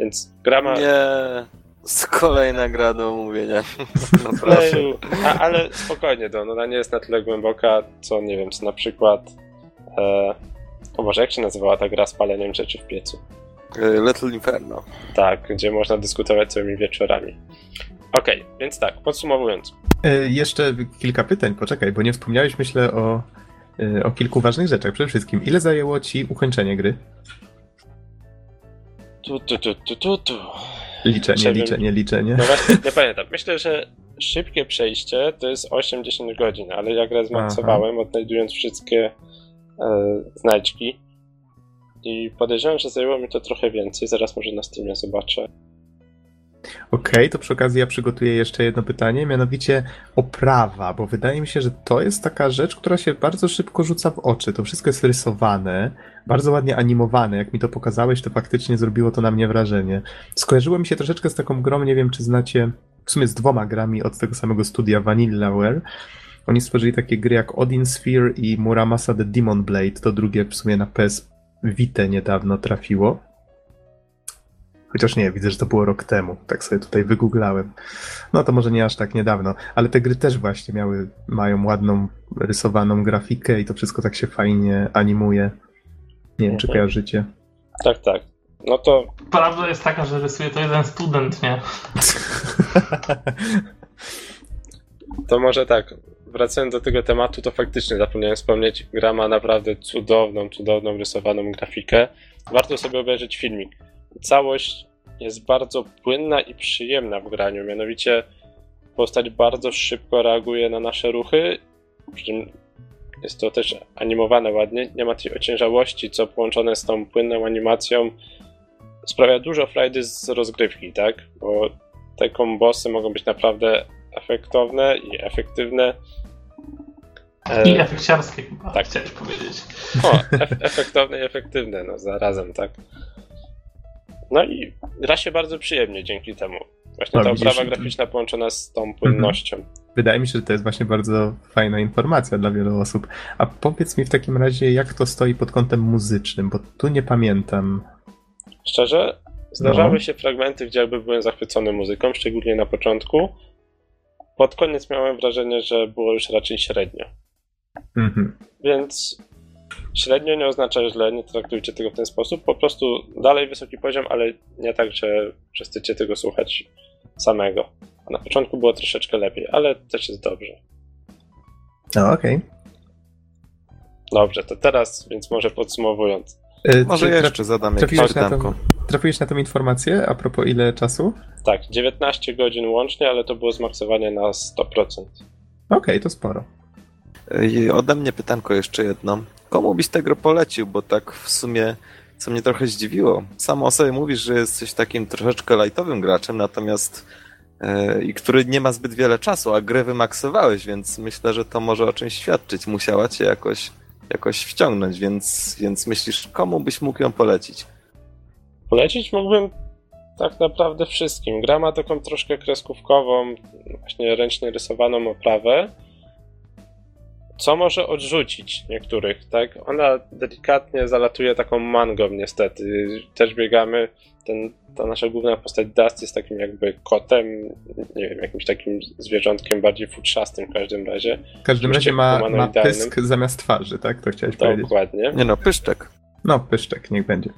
Więc gra ma...
Nie, z kolejna gra do omówienia. *laughs* No proszę.
A, ale spokojnie, Don, ona nie jest na tyle głęboka, co nie wiem, co na przykład... E, o Boże, jak się nazywała ta gra z paleniem rzeczy w piecu?
E, Little Inferno.
Tak, gdzie można dyskutować całymi wieczorami. Okej, okay, więc tak, podsumowując.
E, jeszcze kilka pytań, poczekaj, bo nie wspomniałeś, myślę, o, e, o kilku ważnych rzeczach. Przede wszystkim, ile zajęło ci ukończenie gry?
Tu, tu, tu, tu, tu, tu.
Liczenie, Żebym... liczenie, liczenie.
No właśnie, *laughs* nie pamiętam. Myślę, że szybkie przejście to jest 8-10 godzin, ale ja grę zmaksowałem, odnajdując wszystkie e, znajdźki. I podejrzewam, że zajęło mi to trochę więcej. Zaraz może na Steamie zobaczę.
Okej, okay, to przy okazji ja przygotuję jeszcze jedno pytanie, mianowicie oprawa, bo wydaje mi się, że to jest taka rzecz, która się bardzo szybko rzuca w oczy. To wszystko jest rysowane, bardzo ładnie animowane. Jak mi to pokazałeś, to faktycznie zrobiło to na mnie wrażenie. Skojarzyło mi się troszeczkę z taką grą, nie wiem czy znacie, w sumie z dwoma grami od tego samego studia, Vanillaware. Oni stworzyli takie gry jak Odin Sphere i Muramasa The Demon Blade. To drugie w sumie na PS Vita niedawno trafiło. Chociaż nie, widzę, że to było rok temu. Tak sobie tutaj wygooglałem. No to może nie aż tak niedawno, ale te gry też właśnie miały, mają ładną, rysowaną grafikę i to wszystko tak się fajnie animuje. Nie wiem, czy mhm. kojarzycie.
Tak, tak. No to.
Prawda jest taka, że rysuje to jeden student, nie? *laughs*
to może tak. Wracając do tego tematu, to faktycznie zapomniałem wspomnieć, gra ma naprawdę cudowną, cudowną rysowaną grafikę. Warto sobie obejrzeć filmik całość jest bardzo płynna i przyjemna w graniu. Mianowicie postać bardzo szybko reaguje na nasze ruchy, przy czym jest to też animowane ładnie. Nie ma tej ociężałości, co połączone z tą płynną animacją sprawia dużo frajdy z rozgrywki, tak? Bo te kombosy mogą być naprawdę efektowne i efektywne.
I efekciarskie chyba, tak. chciałeś powiedzieć.
O, *laughs* ef- efektowne i efektywne, no zarazem, tak. No i gra się bardzo przyjemnie dzięki temu. Właśnie no, ta oprawa graficzna połączona z tą płynnością. Mhm.
Wydaje mi się, że to jest właśnie bardzo fajna informacja dla wielu osób. A powiedz mi w takim razie, jak to stoi pod kątem muzycznym, bo tu nie pamiętam.
Szczerze, zdarzały no. się fragmenty, gdzie jakby byłem zachwycony muzyką, szczególnie na początku. Pod koniec miałem wrażenie, że było już raczej średnio. Mhm. Więc Średnio nie oznacza źle, nie traktujcie tego w ten sposób. Po prostu dalej wysoki poziom, ale nie tak, że, chcecie tego słuchać samego. A na początku było troszeczkę lepiej, ale też jest dobrze.
No, okej. Okay.
Dobrze, to teraz, więc może podsumowując.
Yy, może jeszcze zadam jakieś pytanko.
Trafiłeś na tą informację a propos ile czasu?
Tak, 19 godzin łącznie, ale to było zmaksowanie na 100%. Okej,
okay, to sporo.
I ode mnie pytanko jeszcze jedno. Komu byś tego polecił? Bo tak w sumie, co mnie trochę zdziwiło. Samo o sobie mówisz, że jesteś takim troszeczkę lightowym graczem, natomiast yy, i który nie ma zbyt wiele czasu, a grę wymaksowałeś, więc myślę, że to może o czymś świadczyć. Musiała cię jakoś, jakoś wciągnąć, więc, więc myślisz, komu byś mógł ją polecić?
Polecić mógłbym tak naprawdę wszystkim. Gra ma taką troszkę kreskówkową, właśnie ręcznie rysowaną oprawę, co może odrzucić niektórych, tak? Ona delikatnie zalatuje taką mangą niestety. Też biegamy, ten, ta nasza główna postać Dust jest takim jakby kotem, nie wiem, jakimś takim zwierzątkiem bardziej futrzastym w każdym razie.
W każdym razie ma, ma pysk zamiast twarzy, tak? To chciałeś
Dokładnie.
powiedzieć.
Dokładnie.
Nie no, pyszczek.
No, pyszczek, niech będzie.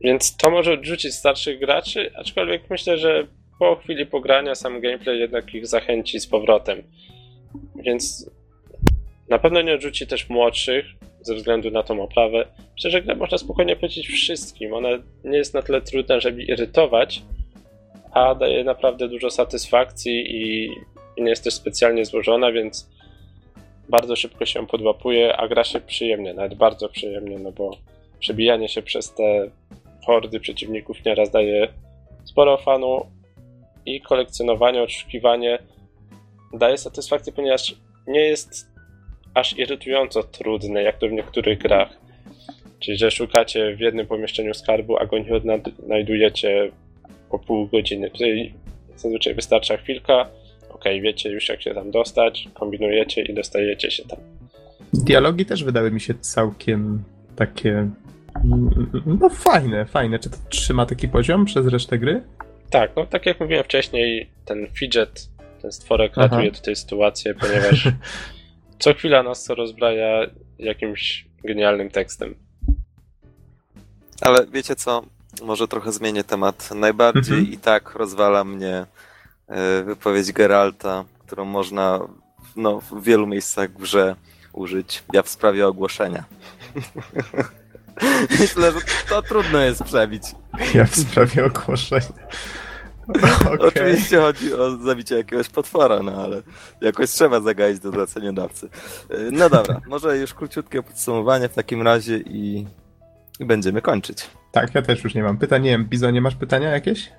Więc to może odrzucić starszych graczy, aczkolwiek myślę, że po chwili pogrania sam gameplay jednak ich zachęci z powrotem. Więc na pewno nie odrzuci też młodszych, ze względu na tą oprawę. Szczerze grę można spokojnie powiedzieć wszystkim. Ona nie jest na tyle trudna, żeby irytować, a daje naprawdę dużo satysfakcji i, nie jest też specjalnie złożona, więc bardzo szybko się podłapuje, a gra się przyjemnie, nawet bardzo przyjemnie, no bo przebijanie się przez te hordy przeciwników nieraz daje sporo fanu i kolekcjonowanie, odszukiwanie daje satysfakcję, ponieważ nie jest aż irytująco trudne, jak to w niektórych grach. Czyli, że szukacie w jednym pomieszczeniu skarbu, a go nie odnajdujecie po pół godziny. Tutaj zazwyczaj wystarcza chwilka, ok, wiecie już jak się tam dostać, kombinujecie i dostajecie się tam.
Dialogi też wydały mi się całkiem takie. mm, No fajne, fajne. Czy to trzyma taki poziom przez resztę gry?
Tak, no tak jak mówiłem wcześniej, ten fidget, ten stworek
Aha.
ratuje tutaj sytuację, ponieważ *laughs* co chwila nas to rozbraja jakimś genialnym tekstem.
Ale wiecie co? Może trochę zmienię temat. Najbardziej
Mhm.
i tak rozwala mnie e, wypowiedź Geralta, którą można no, w wielu miejscach w grze użyć. Ja w sprawie ogłoszenia. *laughs* Myślę, że to trudno jest przebić.
Ja w sprawie ogłoszenia. *laughs* Okej.
Oczywiście chodzi o zabicie jakiegoś potwora, no ale jakoś trzeba zagaić do zleceniodawcy. E, No dobra, *laughs* może już króciutkie podsumowanie w takim razie i, i będziemy kończyć.
Tak, ja też już nie mam pytań. Nie wiem, Bizo, nie masz pytania jakieś?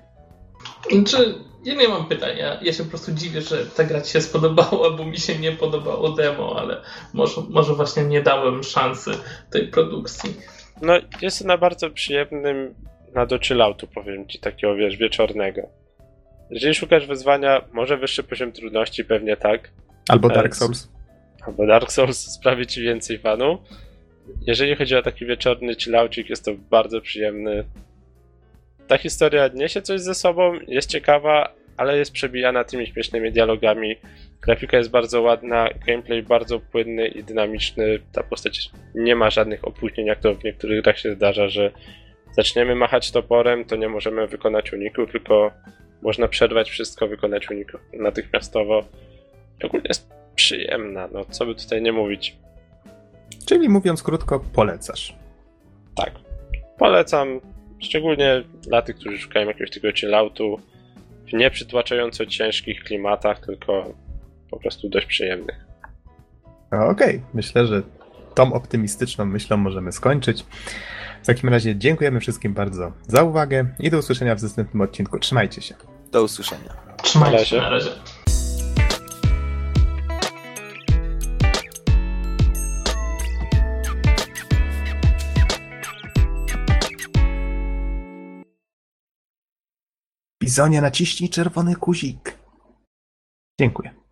Czy ja nie mam pytania. Ja się po prostu dziwię, że ta gra ci się spodobała, bo mi się nie podobało demo, ale może, może właśnie nie dałem szansy tej produkcji.
No, jest na bardzo przyjemnym na do chilloutu, powiem ci, takiego, wiesz, wieczornego. Jeżeli szukasz wyzwania, może wyższy poziom trudności, pewnie tak,
Albo Dark Souls.
albo Dark Souls *laughs* sprawi ci więcej fanu. Jeżeli chodzi o taki wieczorny chilloucik, jest to bardzo przyjemny. Ta historia niesie coś ze sobą, jest ciekawa, ale jest przebijana tymi śmiesznymi dialogami. Grafika jest bardzo ładna, gameplay bardzo płynny i dynamiczny. Ta postać nie ma żadnych opóźnień, jak to w niektórych grach się zdarza, że zaczniemy machać toporem, to nie możemy wykonać uniku, tylko można przerwać wszystko, wykonać unik natychmiastowo. Ogólnie jest przyjemna, no co by tutaj nie mówić.
Czyli mówiąc krótko, polecasz.
Tak. Polecam, szczególnie dla tych, którzy szukają jakiegoś takiego chilloutu w nieprzytłaczająco ciężkich klimatach, tylko po prostu dość przyjemnych.
Okej, myślę, że tą optymistyczną myślą możemy skończyć. W takim razie dziękujemy wszystkim bardzo za uwagę i do usłyszenia w następnym odcinku. Trzymajcie się.
Do usłyszenia.
Trzymajcie się na razie.
Bizonie, naciśnij czerwony guzik. Dziękuję.